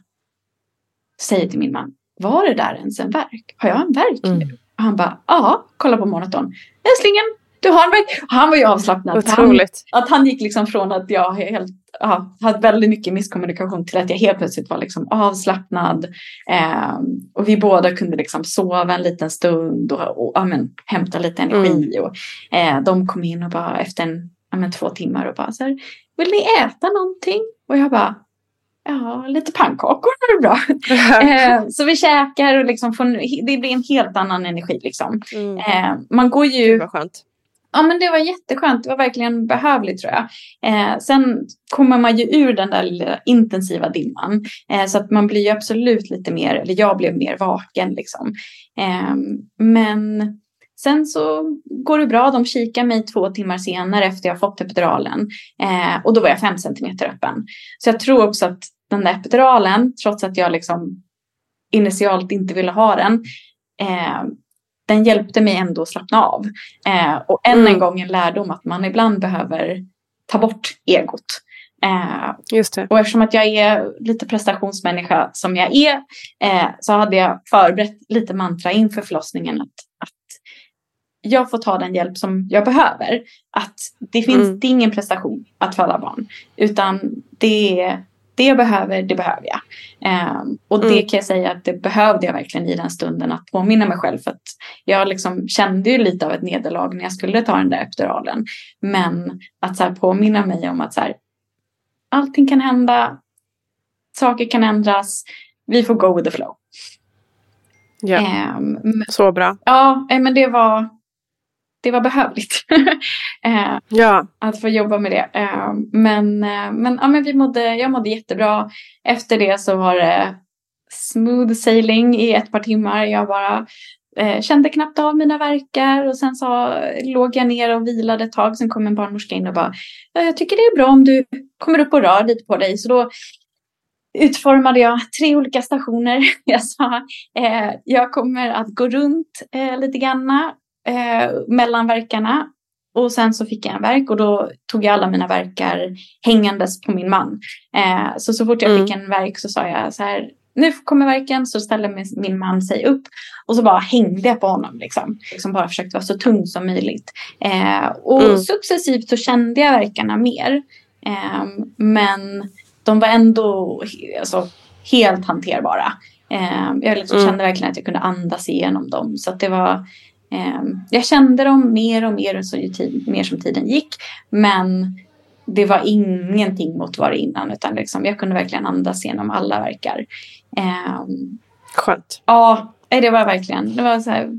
säger till min man, var det där ens en verk? Har jag en verk nu? Mm. Och han bara, ja, kolla på monitorn. Älsklingen, du verk. Han var ju avslappnad. Otroligt. Han, att han gick liksom från att jag helt, ja, hade väldigt mycket misskommunikation till att jag helt plötsligt var liksom avslappnad. Eh, och vi båda kunde liksom sova en liten stund och, och ja, men, hämta lite energi. Mm. Och, eh, de kom in och bara efter en, ja, men, två timmar och bara så här, vill ni äta någonting? Och jag bara, Ja, lite pannkakor är bra. *laughs* eh, så vi käkar och liksom får, det blir en helt annan energi. Liksom. Mm. Eh, man går ju... Det var skönt. Ja, men det var jätteskönt. Det var verkligen behövligt tror jag. Eh, sen kommer man ju ur den där lilla intensiva dimman. Eh, så att man blir ju absolut lite mer, eller jag blev mer vaken liksom. Eh, men sen så går det bra. De kikar mig två timmar senare efter jag fått epiduralen. Eh, och då var jag fem centimeter öppen. Så jag tror också att den där epiduralen, trots att jag liksom initialt inte ville ha den, eh, den hjälpte mig ändå att slappna av. Eh, och än Mm. en gång en lärdom att man ibland behöver ta bort egot. Eh, Just det. och eftersom att jag är lite prestationsmänniska som jag är eh, så hade jag förberett lite mantra inför förlossningen att, att jag får ta den hjälp som jag behöver. Att det finns Mm. det är ingen prestation att föda barn utan det, det jag behöver, det behöver jag. Eh, och det Mm. kan jag säga att det behövde jag verkligen i den stunden att påminna mig själv för att jag liksom kände ju lite av ett nederlag när jag skulle ta den där epiduralen. Men att så påminna mig om att så här, allting kan hända, saker kan ändras, vi får go with the flow. Ja, men- så bra. ja, eh, men det var, det var behövligt. *laughs* Eh, Ja, att få jobba med det. Eh, Men, eh, men, ja, men vi mådde, jag mådde jättebra. Efter det så var det smooth sailing i ett par timmar. Jag bara eh, kände knappt av mina verkar och sen så låg jag ner och vilade ett tag. Sen kom en barnmorska in och bara, "Ja, jag tycker det är bra om du kommer upp och rör lite på dig. Så då utformade jag tre olika stationer. *laughs* Jag sa, eh, jag kommer att gå runt eh, lite granna eh, mellan verkarna och sen så fick jag en verk och då tog jag alla mina verkar hängandes på min man. Eh, så så fort jag Mm. fick en verk så sa jag så här, nu kommer verken, så ställer min, man sig upp. Och så bara hängde jag på honom liksom. liksom bara försökte vara så tung som möjligt. Eh, och Mm. successivt så kände jag verkarna mer. Eh, men de var ändå alltså, helt hanterbara. Eh, jag liksom Mm. kände verkligen att jag kunde andas igenom dem. Så att det var jag kände dem mer och mer, så ju tid, mer som tiden gick. Men det var ingenting mot vad det innan. Utan liksom, jag kunde verkligen andas genom alla verkar. Ehm, skönt. ja, det var verkligen det var så här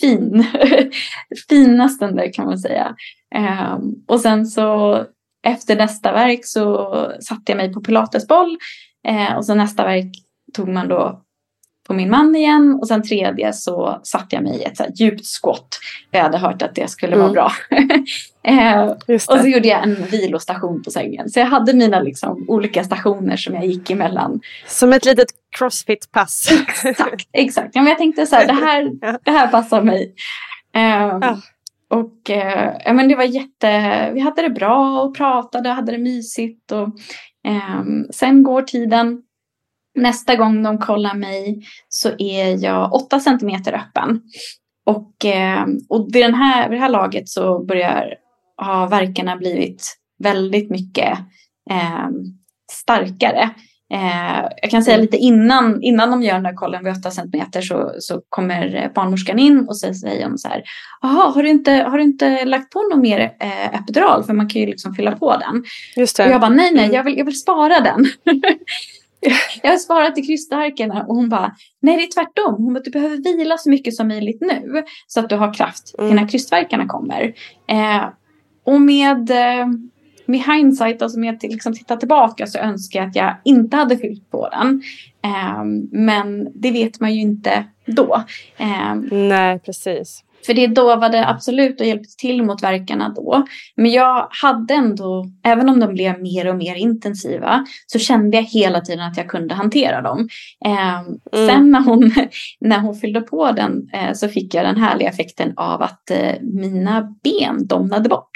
fin. *laughs* Fina stunder kan man säga. Ehm, och sen så efter nästa verk så satte jag mig på pilatesboll. Eh, och så nästa verk tog man då på min man igen och sen tredje så satte jag mig i ett så djupt skott. Jag hade hört att det skulle vara Mm. bra. *laughs* eh, och så gjorde jag en vilostation på sängen. Så jag hade mina liksom, olika stationer som jag gick emellan. Som ett litet crossfit-pass. Exakt, exakt. Ja, men jag tänkte så här, det här, *laughs* det här passar mig. Ehm, Ja. Och eh, ja, men det var jätte, vi hade det bra och pratade, hade det mysigt. Och, ehm, sen går tiden. Nästa gång de kollar mig så är jag 8 centimeter öppen. Och, eh, och vid, den här, vid det här laget så börjar ha verkarna blivit väldigt mycket eh, starkare. Eh, jag kan säga lite innan, innan de gör den där kollen vid 8 centimeter så, så kommer barnmorskan in och så säger de så här. Jaha, har, du inte, har du inte lagt på någon mer eh, epidural? För man kan ju liksom fylla på den. Just Och det. jag bara nej, nej, Mm. jag vill, jag vill spara den. *laughs* *laughs* jag har sparat till krystarkerna och hon bara nej, det är tvärtom. Hon bara, du behöver vila så mycket som möjligt nu så att du har kraft Mm. när krystverkarna kommer. Eh, och med, eh, med hindsight, alltså med att liksom titta tillbaka så önskar jag att jag inte hade fyllt på den. Eh, men det vet man ju inte då. Eh, Nej, precis. För det dovade absolut och hjälpte till mot verkarna då. Men jag hade ändå, även om de blev mer och mer intensiva, så kände jag hela tiden att jag kunde hantera dem. Eh, Mm. Sen när hon, *laughs* när hon fyllde på den eh, så fick jag den härliga effekten av att eh, mina ben domnade bort.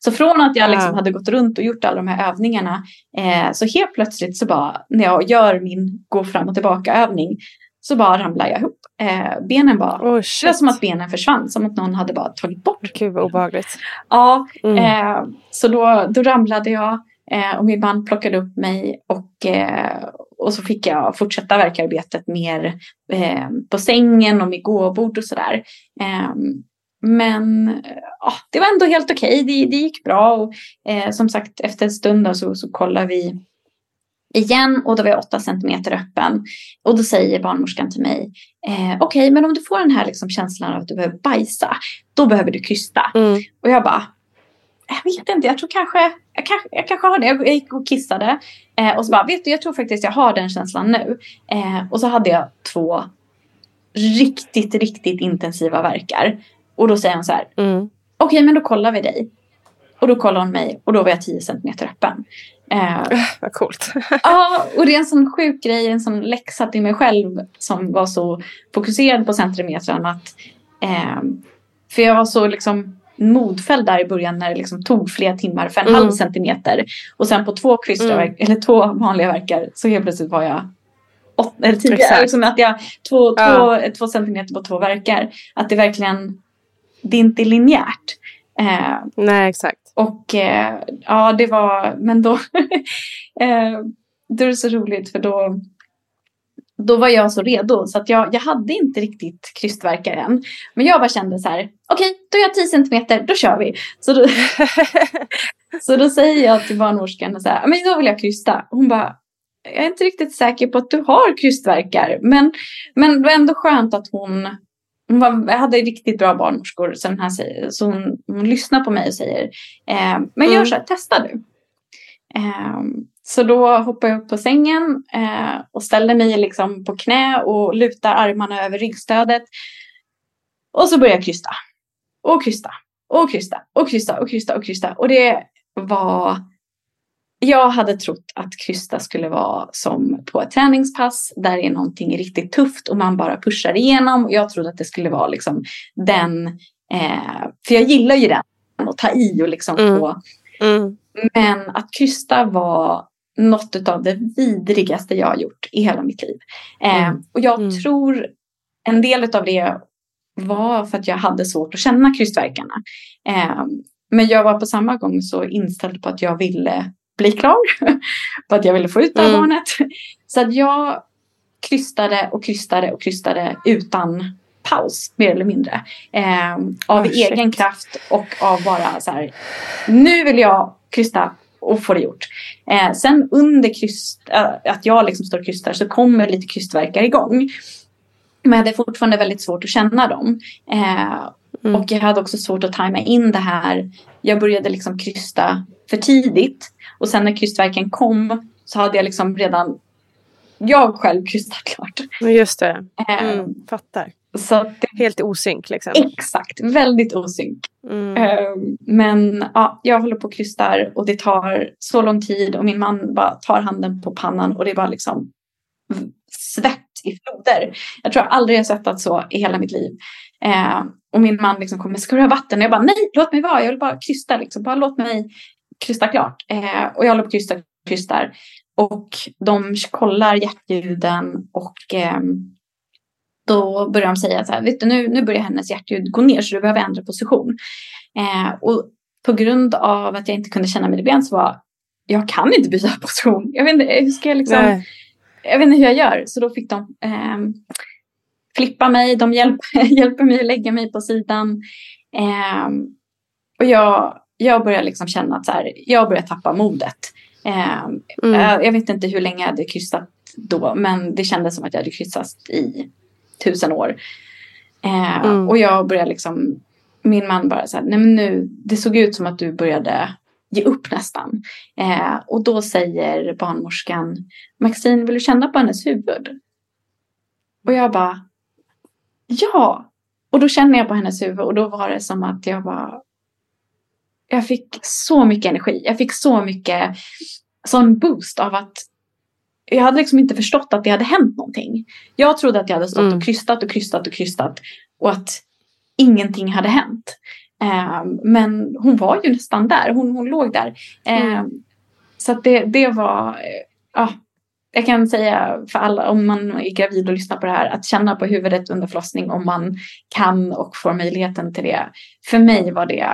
Så från att jag liksom hade gått runt och gjort alla de här övningarna, eh, så helt plötsligt så bara, när jag gör min gå fram och tillbaka övning, så bara ramlar jag ihop. Eh, benen bara Oh, det var som att benen försvann, som att någon hade bara tagit bort. Gud vad obehagligt. Ja, Mm. eh, så då, då ramlade jag eh, och min man plockade upp mig och, eh, och så fick jag fortsätta verkarbetet mer eh, på sängen och med gåbord och sådär. Eh, men ja, det var ändå helt okej, det, det gick bra och eh, som sagt efter en stund då, så, så kollar vi igen och då var jag 8 centimeter öppen. Och då säger barnmorskan till mig, eh, okej men om du får den här liksom känslan av att du behöver bajsa, då behöver du krysta. Mm. Och jag bara, jag vet inte, jag tror kanske, jag kanske, jag kanske har det. Jag gick och kissade. Eh, och så bara, vet du, jag tror faktiskt jag har den känslan nu. Eh, och så hade jag två riktigt, riktigt intensiva verkar. Och då säger hon så här, Mm. okej men då kollar vi dig. Och då kollar hon mig och då var jag 10 centimeter öppen. Eh, Vad coolt. *laughs* Ja, och det är en sån sjuk grej, en sån läxa till mig själv som var så fokuserad på centimetrarna att Eh, för jag var så liksom modfälld där i början när det liksom tog flera timmar för en Mm. halv centimeter. Och sen på två krystarverk, Mm. eller två vanliga verkar så helt plötsligt var jag åt, eller tio, liksom att jag två, Ja. två, två centimeter på två verkar. Att det verkligen, det är inte linjärt. Eh, Nej, exakt och eh, ja, det var, men då, *laughs* eh, då är det så roligt för då, då var jag så redo så att jag, jag hade inte riktigt krystvärkar än. Men jag bara kände så här, okej, då är jag 10 centimeter, då kör vi. Så då, *laughs* så då säger jag till barnmorskan så här, men då vill jag krysta. Hon bara, jag är inte riktigt säker på att du har krystvärkar. Men, men det var ändå skönt att hon, hon hade riktigt bra barnmorskor. Så, här säger, så hon, hon lyssnar på mig och säger, eh, men gör Mm. så här, testa du. Eh, så då hoppar jag upp på sängen eh, och ställer mig liksom på knä och lutar armarna över ryggstödet. Och så börjar jag krysta. Och krysta. Och krysta. Och krysta. Och krysta. Och krysta. Och det var... Jag hade trott att krysta skulle vara som på ett träningspass. Där är någonting riktigt tufft och man bara pushar igenom. Jag trodde att det skulle vara liksom den... Eh, för jag gillar ju den. Att ta i och liksom Mm. få... Mm. Men att krysta var något av det vidrigaste jag har gjort i hela mitt liv. Eh, Mm. och jag Mm. tror en del av det var för att jag hade svårt att känna krystverkarna. Eh, men jag var på samma gång så inställd på att jag ville bli klar. *laughs* på att jag ville få ut det här Mm. barnet. Så att jag krystade och krystade och krystade utan paus mer eller mindre. Eh, av Oh, egen kraft och av bara så här. Nu vill jag krysta och få det gjort. Eh, sen under kryst, äh, att jag liksom står och krystar så kommer lite krystverkar igång. Men jag hade fortfarande väldigt svårt att känna dem. Eh, Mm. Och jag hade också svårt att tajma in det här. Jag började liksom krysta för tidigt. Och sen när krystverken kom så hade jag liksom redan jag själv krystat klart. Just det. Eh, Mm. Fattar. Så det, Helt osynk liksom. exakt, väldigt osynk. Mm. Eh, Men ja, jag håller på och krystar och det tar så lång tid och min man bara tar handen på pannan och det är bara liksom svett i floder. Jag tror jag aldrig har svettat så i hela mitt liv. Eh, och min man liksom kommer, ska du ha vatten? Och jag bara, nej, låt mig vara, jag vill bara krysta liksom. Bara låt mig krysta klart. Eh, och jag håller på och krystar, krystar. Och de kollar hjärtljuden och ehm, då börjar de säga så här, vet du, nu, nu börjar hennes hjärtljud gå ner så du behöver ändra position. Eh, och på grund av att jag inte kunde känna mina ben så var jag kan inte byta *laughs* position. Jag vet inte, hur ska jag liksom, Nej. jag vet inte hur jag gör. Så då fick de ehm, flippa mig, de hjälper, *laughs* hjälper mig att lägga mig på sidan. Ehm, och jag, jag börjar liksom känna att så här, jag börjar tappa modet. Ehm, Mm. Eh, Jag vet inte hur länge jag hade kryssat då, men det kändes som att jag hade kryssat i tusen år. Eh, Mm. Och jag började liksom, min man bara så här, nej men nu, det såg ut som att du började ge upp nästan. Eh, och då säger barnmorskan, Maxine vill du känna på hennes huvud? Och jag bara, ja. Och då känner jag på hennes huvud och då var det som att jag bara, jag fick så mycket energi. Jag fick så mycket sån boost av att jag hade liksom inte förstått att det hade hänt någonting. Jag trodde att jag hade stått Mm. och krystat och krystat och krystat och att ingenting hade hänt. Ehm, men hon var ju nästan där. Hon, hon låg där. Ehm, Så att det, det var, eh, ja, jag kan säga för alla om man är gravid och lyssnar på det här att känna på huvudet under förlossning om man kan och får möjligheten till det. För mig var det,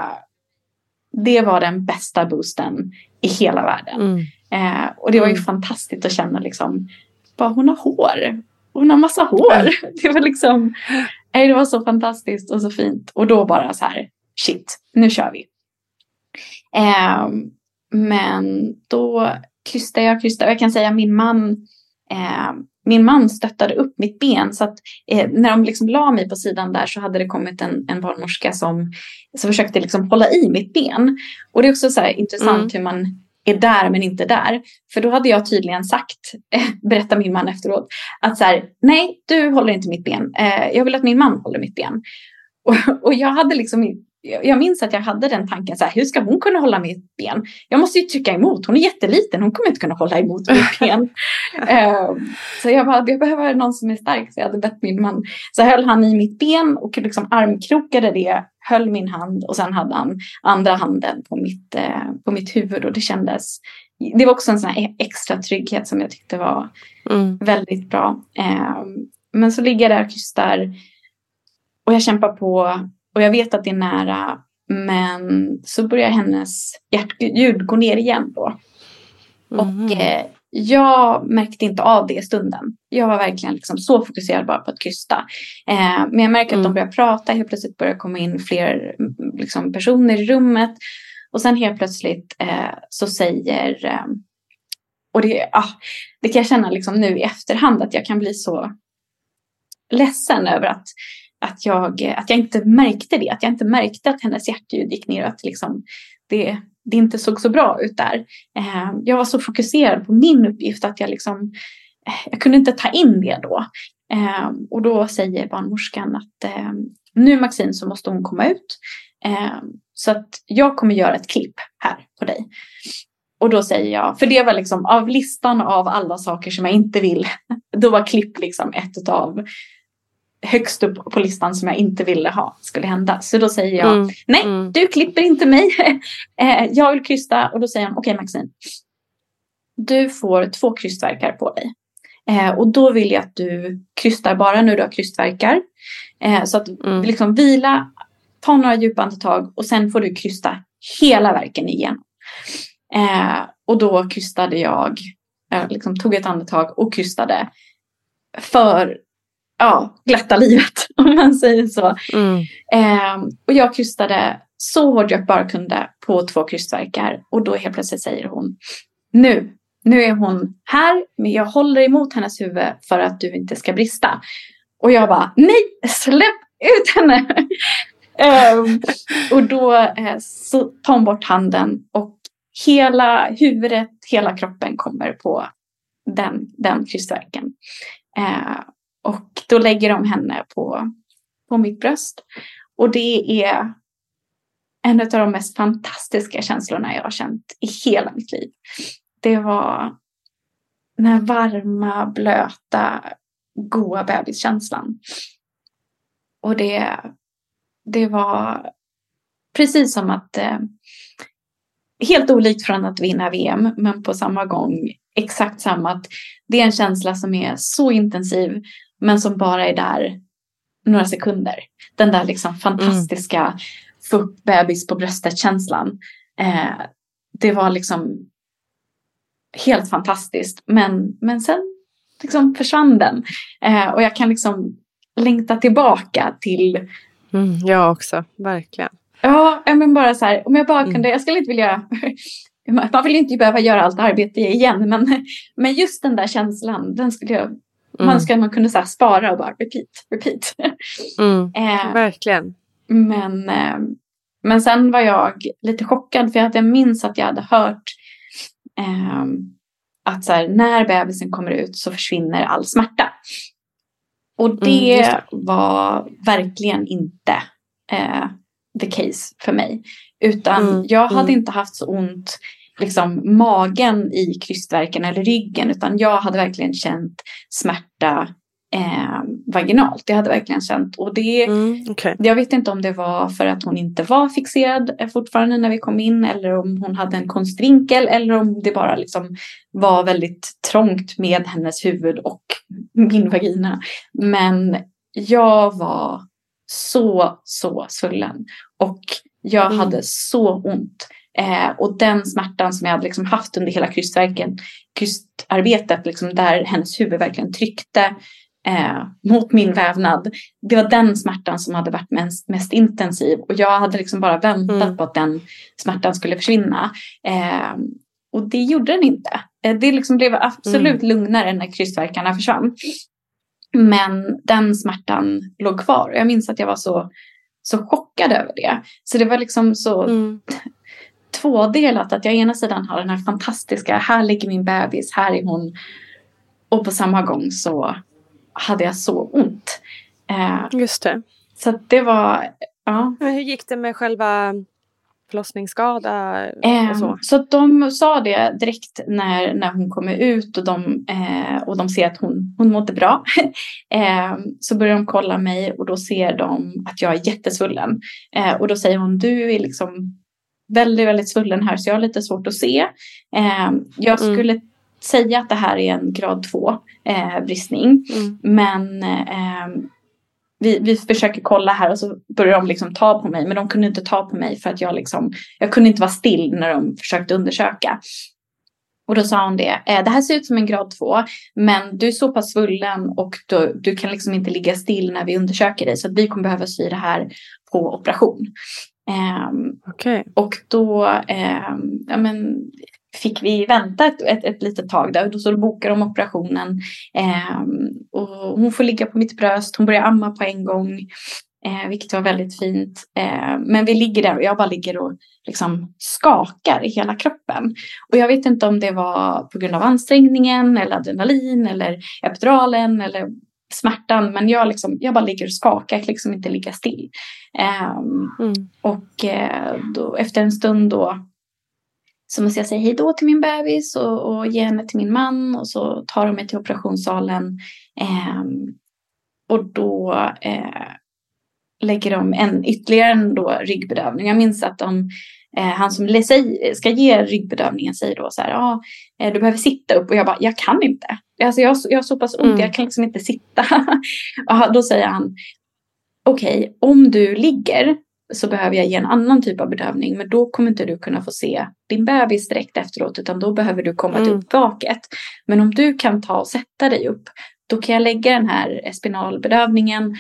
det var den bästa boosten i hela världen. Mm. Eh, och det var ju Mm. fantastiskt att känna liksom, bara hon har hår. Hon har massa hår. *laughs* Det var liksom, nej, det var så fantastiskt och så fint. Och då bara så här, shit, nu kör vi. Eh, men då krystade jag, krystade. Jag kan säga min man, eh, min man stöttade upp mitt ben. Så att eh, när de liksom la mig på sidan där så hade det kommit en, en barnmorska som, som försökte liksom hålla i mitt ben. Och det är också så här intressant Mm. hur man är där men inte där. För då hade jag tydligen sagt, *laughs* berättar min man efteråt, att så här, nej du håller inte mitt ben. Eh, jag vill att min man håller mitt ben. Och, *laughs* och jag hade liksom jag jag minns att jag hade den tanken, så här, hur ska hon kunna hålla mitt ben? Jag måste ju trycka emot, hon är jätteliten, hon kommer inte kunna hålla emot mitt *laughs* ben. Eh, så jag bara, jag behöver någon som är stark, så jag hade bett min man. Så höll han i mitt ben och liksom armkrokade det, höll min hand och sen hade han andra handen på mitt, eh, på mitt huvud och det kändes, det var också en sån här extra trygghet som jag tyckte var Mm. väldigt bra. Eh, men så ligger jag där och krystar och jag kämpar på och jag vet att det är nära. Men så börjar hennes hjärtljud gå ner igen då. Och eh, jag märkte inte av det i stunden. Jag var verkligen liksom så fokuserad bara på att krysta. Eh, men jag märker att de börjar prata. Helt plötsligt börjar komma in fler mm, liksom, personer i rummet. Och sen helt plötsligt eh, så säger... Eh, och det, ah, det kan jag känna liksom nu i efterhand att jag kan bli så ledsen över att, att, jag, att jag inte märkte det. Att jag inte märkte att hennes hjärtljud gick ner och att liksom det, det inte såg så bra ut där. Ehm, jag var så fokuserad på min uppgift att jag liksom eh, jag kunde inte ta in det då. Ehm, och då säger barnmorskan att ehm, nu Maxine så måste hon komma ut. Så att jag kommer göra ett klipp här på dig. Och då säger jag, för det var liksom av listan av alla saker som jag inte vill, *laughs* då var klipp liksom ett av högst upp på listan som jag inte ville ha skulle hända. Så då säger jag, Mm, nej mm. du klipper inte mig. *laughs* Eh, jag vill krysta och då säger han, okej Maxine. Du får två krystverkar på dig. Eh, och då vill jag att du krystar bara när du har krystverkar. Eh, så att Mm. liksom vila, ta några djupa andetag och sen får du krysta hela verken igen. Eh, och då krystade jag, jag liksom tog ett andetag och krystade för ja, glatta livet *laughs* om man säger så. Mm. Eh, och jag krystade så hårt jag bara kunde på två krystverkar och då helt plötsligt säger hon nu, nu är hon här men jag håller emot hennes huvud för att du inte ska brista. Och jag bara nej, släpp ut henne! *laughs* Ehm, och då eh, så tar hon bort handen och hela huvudet, hela kroppen kommer på den, den krystverken. Eh, då lägger de henne på, på mitt bröst. Och det är en av de mest fantastiska känslorna jag har känt i hela mitt liv. Det var den här varma, blöta, goa bebiskänslan. Och det, det var precis som att eh, helt olikt från att vinna VM, men på samma gång exakt samma. Att det är en känsla som är så intensiv, men som bara är där några sekunder. Den där liksom fantastiska få upp bebis på bröstet-känslan. Eh, det var liksom helt fantastiskt. Men, men sen liksom försvann den. Eh, och jag kan liksom längta tillbaka till Mm, jag också, verkligen. Ja, men bara så här, om jag bara Mm. kunde, jag skulle inte vilja, *laughs* man vill inte behöva göra allt arbete igen, men, men just den där känslan, den skulle jag, man Mm. ska man kunde så spara och bara repeat, repeat. Mm, *laughs* Eh, verkligen. men, eh, men sen var jag lite chockad för att jag minns att jag hade hört eh, att så här, när bebisen kommer ut så försvinner all smärta. Och det, Mm, det. var verkligen inte eh, the case för mig. Utan Mm, jag hade mm. inte haft så ont liksom, magen i krystverken eller ryggen utan jag hade verkligen känt smärta eh, vaginalt. Det hade jag verkligen känt. Och det, Mm, okej. jag vet inte om det var för att hon inte var fixerad fortfarande när vi kom in eller om hon hade en konstvinkel eller om det bara liksom var väldigt trångt med hennes huvud och min vagina. Men jag var så, så svullen och jag Mm. hade så ont. Eh, och den smärtan som jag hade liksom haft under hela krystverken, krystarbetet, liksom där hennes huvud verkligen tryckte eh, mot min vävnad. Det var den smärtan som hade varit mest, mest intensiv och jag hade liksom bara väntat Mm. på att den smärtan skulle försvinna. Eh, och det gjorde den inte. Eh, det liksom blev absolut lugnare när krystvärkarna försvann. Men den smärtan låg kvar. Jag minns att jag var så, så chockad över det. Så det var liksom så Mm. Tvådelat. Att jag ena sidan har den här fantastiska, här ligger min bebis, här är hon. Och på samma gång så hade jag så ont. Eh, Just det. så det var, Ja. Men hur gick det med själva förlossningsskada och så? Eh, så de sa det direkt när, när hon kommer ut och de, eh, och de ser att hon, hon mådde bra. *laughs* eh, så börjar de kolla mig och då ser de att jag är jättesvullen. Eh, och då säger hon, du är liksom väldigt, väldigt svullen här så jag har lite svårt att se. Eh, jag Mm. skulle säga att det här är en grad 2 eh, bristning. Mm. Men eh, vi, vi försöker kolla här och så börjar de liksom ta på mig. Men de kunde inte ta på mig för att jag liksom, jag kunde inte vara still när de försökte undersöka. Och då sa hon det, eh, det här ser ut som en grad 2 men du är så pass svullen och du, du kan liksom inte ligga still när vi undersöker dig så vi kommer behöva sy det här på operation. Ehm, Okej. och då ehm, ja, men, fick vi vänta ett, ett, ett litet tag där. Och då så bokade de operationen. Ehm, och hon får ligga på mitt bröst. Hon börjar amma på en gång. Eh, vilket var väldigt fint. Eh, men vi ligger där och jag bara ligger och liksom skakar i hela kroppen. Och jag vet inte om det var på grund av ansträngningen eller adrenalin eller epiduralen eller smärtan. Men jag, liksom, jag bara ligger och skakar, jag kan liksom inte ligga still. Ehm, Mm. och eh, då, efter en stund då så måste jag säga hej då till min bebis och, och ge henne till min man. Och så tar de mig till operationssalen. Ehm, och då eh, lägger de en ytterligare en då ryggbedövning. Jag minns att de, eh, han som ska ge ryggbedövningen säger då så här. Ja, eh, du behöver sitta upp. Och jag bara, jag kan inte. Alltså jag, jag har så pass ont, Mm. jag kan liksom inte sitta. *laughs* och då säger han, okej, om du ligger så behöver jag ge en annan typ av bedövning. Men då kommer inte du kunna få se din bebis direkt efteråt. Utan då behöver du komma till Mm. uppvaket. Men om du kan ta och sätta dig upp. Då kan jag lägga den här spinalbedövningen.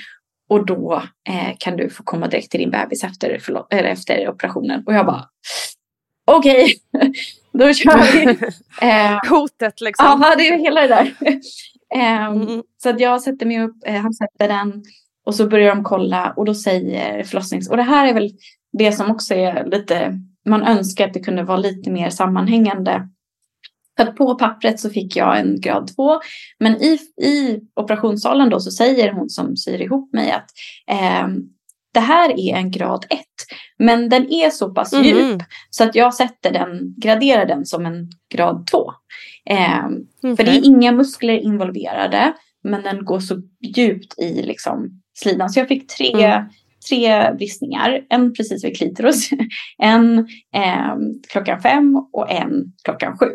Och då eh, kan du få komma direkt till din bebis efter, efter operationen. Och jag bara, okej, *laughs* då kör vi. *laughs* Eh, Hotet liksom. Ja, det är hela det där. Ehm, Mm. Så att jag sätter mig upp, eh, han sätter den och så börjar de kolla och då säger förlossnings... Och det här är väl det som också är lite... Man önskar att det kunde vara lite mer sammanhängande. För att på pappret så fick jag en grad 2. Men i, i operationssalen då så säger hon som syr ihop mig att ehm, det här är en grad 1. Men den är så pass Mhm. djup så att jag sätter den, graderar den som en grad 2. Ehm, För det är inga muskler involverade. Men den går så djupt i liksom slidan. Så jag fick tre, Mm. tre bristningar. En precis vid klitoris. *laughs* En eh, klockan fem och en klockan sju.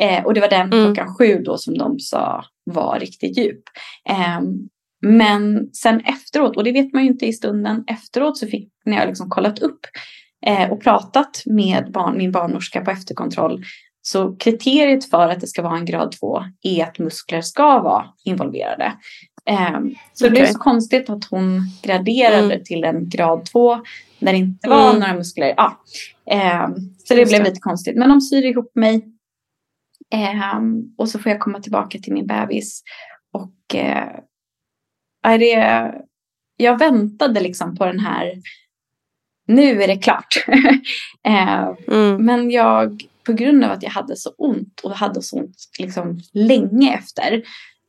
Eh, och det var den Mm. klockan sju då som de sa var riktigt djup. Eh, men sen efteråt, och det vet man ju inte i stunden efteråt, så fick när jag liksom kollat upp eh, och pratat med barn, min barnmorska på efterkontroll. Så kriteriet för att det ska vara en grad 2 är att muskler ska vara involverade. Eh, så det blev så konstigt att hon graderade Mm. till en grad 2 när det inte var Mm. några muskler. Ja. Eh, så det Just blev det. lite konstigt. Men de syr ihop mig. Eh, och så får jag komma tillbaka till min bebis. Och eh, är det, jag väntade liksom på den här, nu är det klart. *laughs* eh, Mm. men jag, på grund av att jag hade så ont och hade så ont liksom länge efter.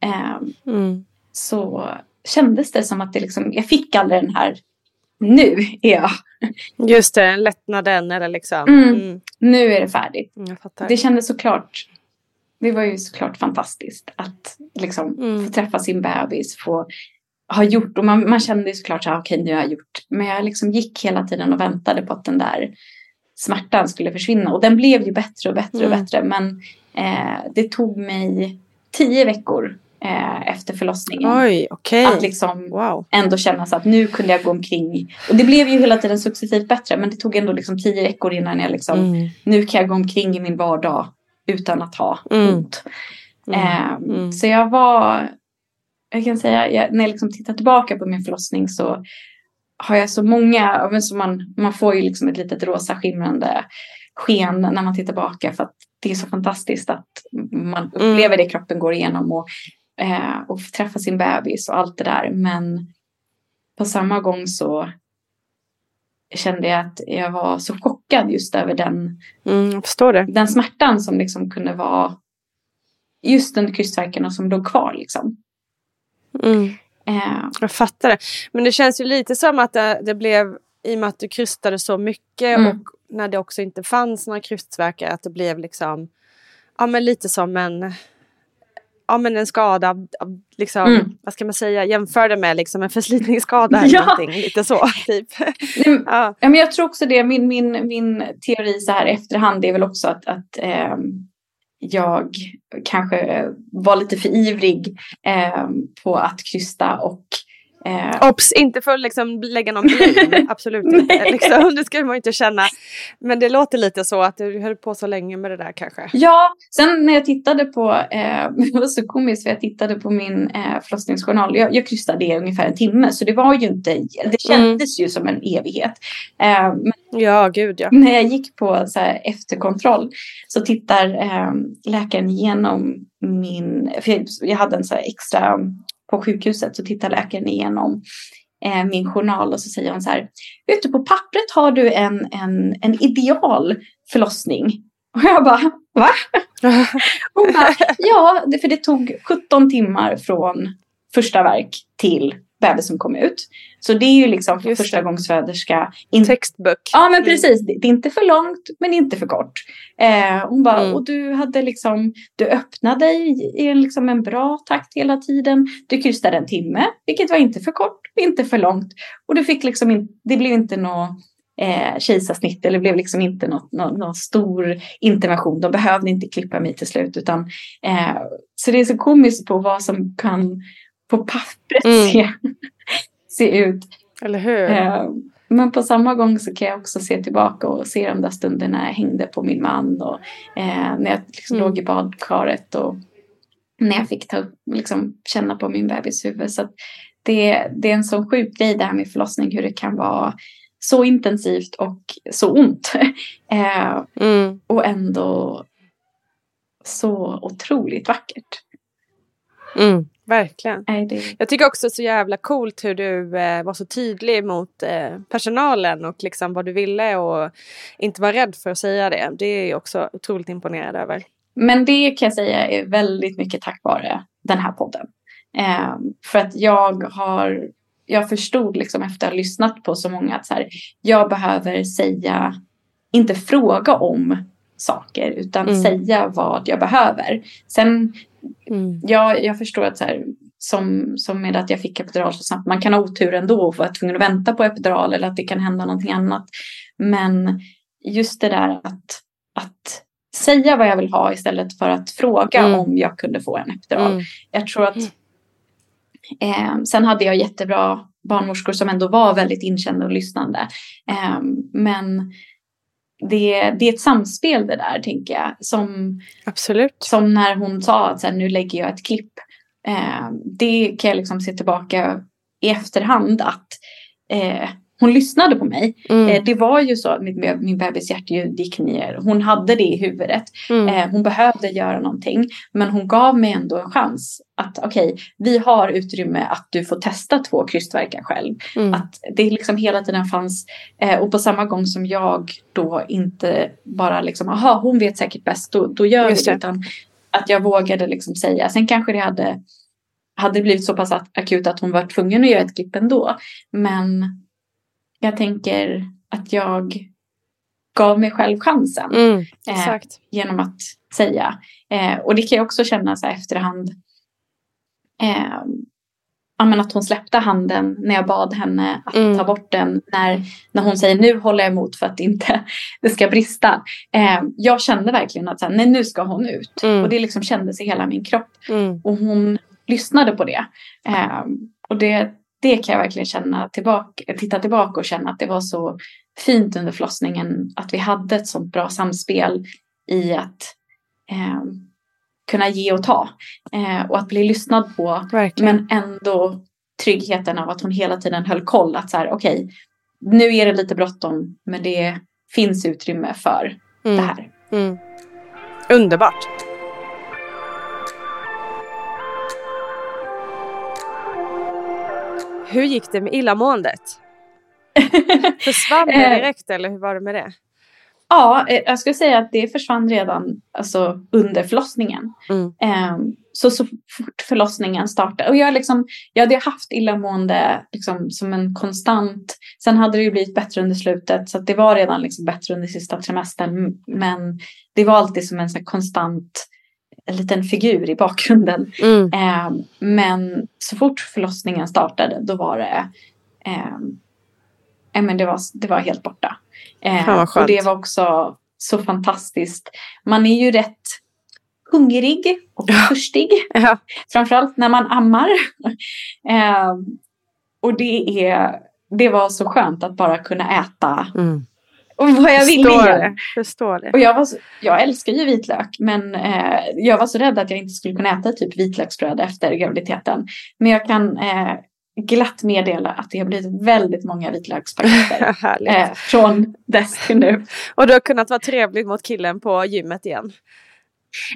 Eh, Mm. så kändes det som att det liksom, jag fick aldrig den här, nu är jag, Just det, lättnaden eller liksom. Mm. Mm. nu är det färdigt. Mm. Det kändes såklart, det var ju såklart fantastiskt att liksom Mm. få träffa sin bebis, få ha gjort, och man, man kände ju såklart så här, okej nu har jag gjort, men jag liksom gick hela tiden och väntade på att den där smärtan skulle försvinna och den blev ju bättre och bättre och Mm. bättre, men eh, det tog mig tio veckor eh, efter förlossningen Oj, okej. att liksom Wow. ändå känna så att nu kunde jag gå omkring. Och det blev ju hela tiden successivt bättre. Men det tog ändå liksom tio veckor innan jag liksom. Mm. Nu kan jag gå omkring i min vardag utan att ha Mm. ont. Mm. Så jag var. Jag kan säga jag, när jag liksom tittar tillbaka på min förlossning så. Har jag så många. så man, man får ju liksom ett litet rosa skimrande sken när man tittar tillbaka. För att det är så fantastiskt att man Mm. upplever det kroppen går igenom. Och, eh, och träffa sin bebis och allt det där. Men på samma gång så kände jag att jag var så chockad just över den, Mm, den smärtan som liksom kunde vara just under krystvärkarna som låg kvar. Liksom. Mm. Eh, Jag fattar det. Men det känns ju lite som att det, det blev i och med att du krystade så mycket Mm. och när det också inte fanns några krystvärkar att det blev liksom ja men lite som en ja men en skada liksom Mm. vad ska man säga jämför det med liksom en förslitningsskada eller *laughs* Ja. någonting lite så *laughs* typ. Nej, ja. Men jag tror också det. Min, min, min teori så här efterhand är väl också att, att ehm, jag kanske var lite för ivrig eh, på att krysta och eh, Obs! Inte för att liksom lägga någon blame, *laughs* absolut inte. Liksom, det ska man inte känna. Men det låter lite så att du höll på så länge med det där kanske. Ja, sen när jag tittade på, eh, *laughs* det var så komiskt för jag tittade på min eh, förlossningsjournal. Jag, jag krystade i ungefär en timme så det var ju inte, det kändes ju som en evighet. Eh, Ja, gud ja. när jag gick på så här, efterkontroll så tittar eh, läkaren igenom min, för jag, jag hade en så här extra på sjukhuset så tittar läkaren igenom eh, min journal och så säger hon så här, vet du på pappret har du en, en, en ideal förlossning. Och jag bara, va? *laughs* Hon bara, ja, för det tog 17 timmar från första verk till bebisen kom ut. Så det är ju liksom för Just första gångsföderska. in- Textbook. Ja men precis, det är inte för långt men inte för kort. Eh, hon bara, Mm. och du hade liksom, du öppnade i, i en, liksom en bra takt hela tiden. Du krystade en timme, vilket var inte för kort, inte för långt. Och du fick liksom in, det blev inte något eh, kejsarsnitt eller blev liksom inte något, någon, någon stor intervention. De behövde inte klippa mig till slut utan eh, så det är så komiskt på vad som kan på pappret Mm. se, *laughs* se ut Eller hur? Eh, Men på samma gång så kan jag också se tillbaka och se de där stunderna när jag hängde på min man och eh, när jag liksom Mm. låg i badkaret och när jag fick ta, liksom, känna på min bebis huvud. Så att det, det är en sån sjuk grej det här med förlossning hur det kan vara så intensivt och så ont. *laughs* eh, Mm. och ändå så otroligt vackert. Mm. Verkligen. Nej, det, Jag tycker också så jävla coolt hur du eh, var så tydlig mot eh, personalen och liksom vad du ville och inte var rädd för att säga det. Det är jag också otroligt imponerad över. Men det kan jag säga är väldigt mycket tack vare den här podden. Eh, för att jag har, jag förstod liksom efter att ha lyssnat på så många att så här, jag behöver säga, inte fråga om saker utan Mm. säga vad jag behöver. Sen, Mm. jag, jag förstår att så här, som, som med att jag fick epidural så snabbt, man kan ha otur ändå och vara tvungen att vänta på epidural eller att det kan hända någonting annat. Men just det där att, att säga vad jag vill ha istället för att fråga Mm. om jag kunde få en epidural. Mm. Jag tror att eh, sen hade jag jättebra barnmorskor som ändå var väldigt inkända och lyssnande. Eh, men det, det är ett samspel det där tänker jag. Som, Absolut. som när hon sa att så här, nu lägger jag ett klipp. Eh, det kan jag liksom se tillbaka i efterhand att eh, hon lyssnade på mig. Mm. Eh, det var ju så att min, min bebis hjärtljud gick ner. Hon hade det i huvudet. Mm. Eh, hon behövde göra någonting. Men hon gav mig ändå en chans. Att okej, vi har utrymme att du får testa två krystverkar själv. Mm. Att det liksom hela tiden fanns. Eh, och på samma gång som jag då inte bara liksom, aha hon vet säkert bäst, då, då gör Just vi det. Utan att jag vågade liksom säga. Sen kanske det hade, hade blivit så pass ak- akut att hon var tvungen att göra ett klipp ändå. Men jag tänker att jag gav mig själv chansen Mm. Eh, genom att säga. Eh, och det kan jag också känna så här efterhand. Eh, att hon släppte handen när jag bad henne att Mm. ta bort den. När, när hon säger nu håller jag emot för att inte *laughs* det ska brista. Eh, jag kände verkligen att så här, nej, nu ska hon ut. Mm. Och det liksom kändes i hela min kropp. Mm. Och hon lyssnade på det. Eh, och det, det kan jag verkligen känna tillbaka, titta tillbaka och känna att det var så fint under förlossningen. Att vi hade ett sånt bra samspel i att eh, kunna ge och ta. Eh, och att bli lyssnad på. Verkligen. Men ändå tryggheten av att hon hela tiden höll koll. Att så här, okej, nu är det lite bråttom. Men det finns utrymme för det Mm. här. Mm. Underbart. Hur gick det med illamåendet? *laughs* Försvann det Eh. direkt eller hur var det med det? Ja, eh, jag skulle säga att det försvann redan alltså, under förlossningen. Mm. Ehm, så, så fort förlossningen startade. Och jag, liksom, jag hade haft illamående liksom, som en konstant. Sen hade det ju blivit bättre under slutet. Så det var redan liksom bättre under sista trimestern. Men det var alltid som en så konstant en liten figur i bakgrunden. Mm. Eh, men så fort förlossningen startade då var det, eh, men det, var, det var helt borta. Eh, och det var också så fantastiskt. Man är ju rätt hungrig och törstig. *laughs* Ja. Framförallt när man ammar. *laughs* eh, och det, är, det var så skönt att bara kunna äta Mm. Och vad jag ville det. Förstår det. Och jag, var så, jag älskar ju vitlök men eh, jag var så rädd att jag inte skulle kunna äta typ vitlöksbröd efter graviditeten. Men jag kan eh, glatt meddela att det har blivit väldigt många vitlökspaketer *laughs* eh, från dess till nu. Och du har kunnat vara trevlig mot killen på gymmet igen.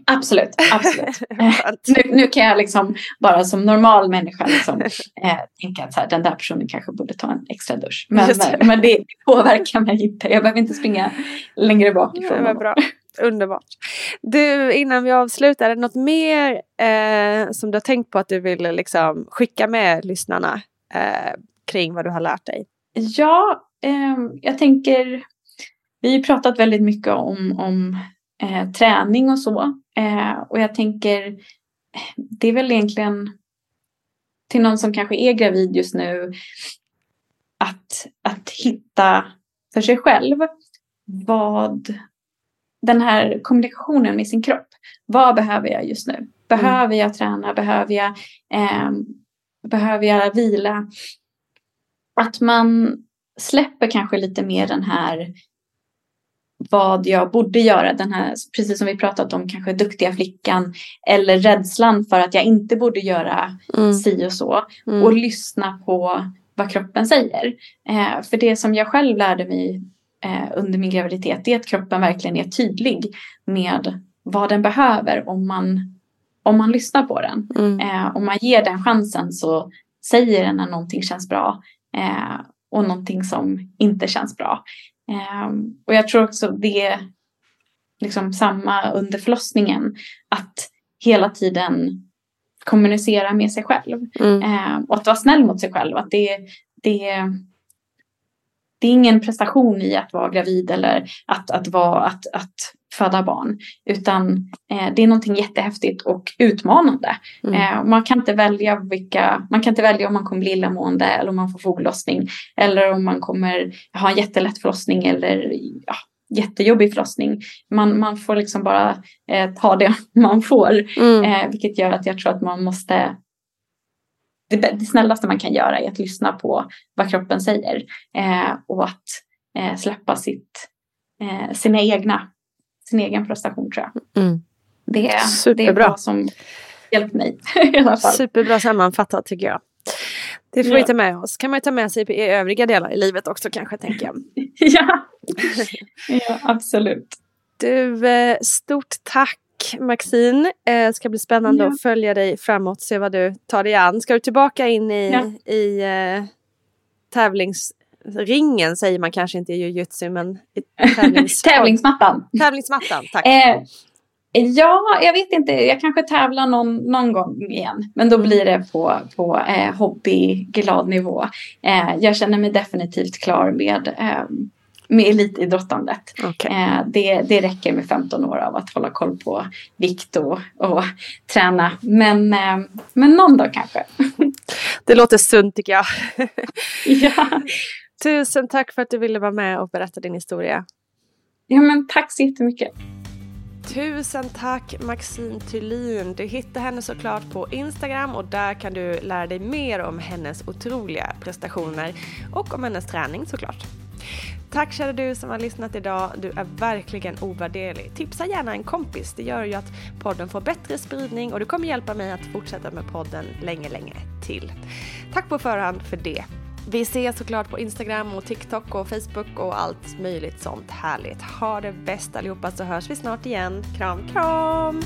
Absolut, *laughs* absolut. Eh, nu, nu kan jag liksom bara som normal människa liksom, eh, tänka att så här, den där personen kanske borde ta en extra dusch. Men, men, men det påverkar mig inte. Jag behöver inte springa längre bak ifrån honom. bra. Underbart. Du, innan vi avslutar, är det något mer eh, som du har tänkt på att du vill liksom, skicka med lyssnarna eh, kring vad du har lärt dig? Ja, ehm, jag tänker, vi har pratat väldigt mycket om, om eh, träning och så. Eh, och jag tänker, det är väl egentligen till någon som kanske är gravid just nu, att, att hitta för sig själv vad den här kommunikationen med sin kropp. Vad behöver jag just nu? Behöver jag träna? Behöver jag, eh, behöver jag vila? Att man släpper kanske lite mer den här vad jag borde göra, den här, precis som vi pratat om, kanske duktiga flickan eller rädslan för att jag inte borde göra Mm. si och så Mm. och lyssna på vad kroppen säger. Eh, för det som jag själv lärde mig eh, under min graviditet är att kroppen verkligen är tydlig med vad den behöver om man, om man lyssnar på den. Mm. Eh, om man ger den chansen så säger den när någonting känns bra eh, och någonting som inte känns bra. Eh, och jag tror också det är liksom samma under förlossningen. Att hela tiden kommunicera med sig själv. Mm. Eh, och att vara snäll mot sig själv. Att det, det, det är ingen prestation i att vara gravid eller att, att, vara, att, att föda barn. Utan eh, det är någonting jättehäftigt och utmanande. Mm. Eh, man, kan inte välja vilka, man kan inte välja om man kommer bli illamående eller om man får foglossning. Eller om man kommer ha en jättelätt förlossning eller ja, jättejobbig förlossning. Man, man får liksom bara eh, ta det *laughs* man får. Mm. Eh, vilket gör att jag tror att man måste det, det snällaste man kan göra är att lyssna på vad kroppen säger. Eh, och att eh, släppa sitt, sina egna, sin egen prestation tror jag. Mm. Det, är- det är vad som hjälpt mig *laughs* i alla fall. Superbra sammanfattat tycker jag. Det får Ja. vi ta med oss. kan man ta med sig i övriga delar i livet också kanske tänker jag. *laughs* ja. *laughs* ja, absolut. Du, eh, stort tack Maxine. Eh, ska bli spännande Ja. att följa dig framåt, se vad du tar dig an. Ska du tillbaka in i, Ja. i eh, tävlingsringen säger man kanske inte i jujutsu men *laughs* tävlings... Tävlingsmattan. tävlingsmattan. Tack. Eh, ja, jag vet inte. Jag kanske tävlar någon, någon gång igen. Men då blir det på, på eh, hobbyglad nivå. Eh, jag känner mig definitivt klar med, eh, med elitidrottandet. Okej. Eh, det, det räcker med 15 år av att hålla koll på vikt och, och träna. Men, eh, men någon dag kanske. *laughs* Det låter sunt tycker jag. ja. *laughs* Tusen tack för att du ville vara med och berätta din historia. ja, men tack så jättemycket. Tusen tack Maxine Thulin. Du hittar henne såklart på Instagram och där kan du lära dig mer om hennes otroliga prestationer och om hennes träning såklart. Tack kära du som har lyssnat idag. Du är verkligen ovärderlig. Tipsa gärna en kompis. Det gör ju att podden får bättre spridning och det kommer hjälpa mig att fortsätta med podden länge, länge till. Tack på förhand för det. Vi ses såklart på Instagram och TikTok och Facebook och allt möjligt sånt härligt. Ha det bäst allihopa så hörs vi snart igen. Kram, kram!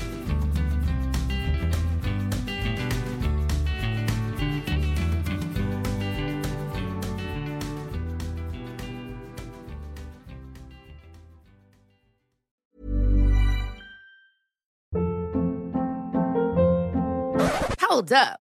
Hold up.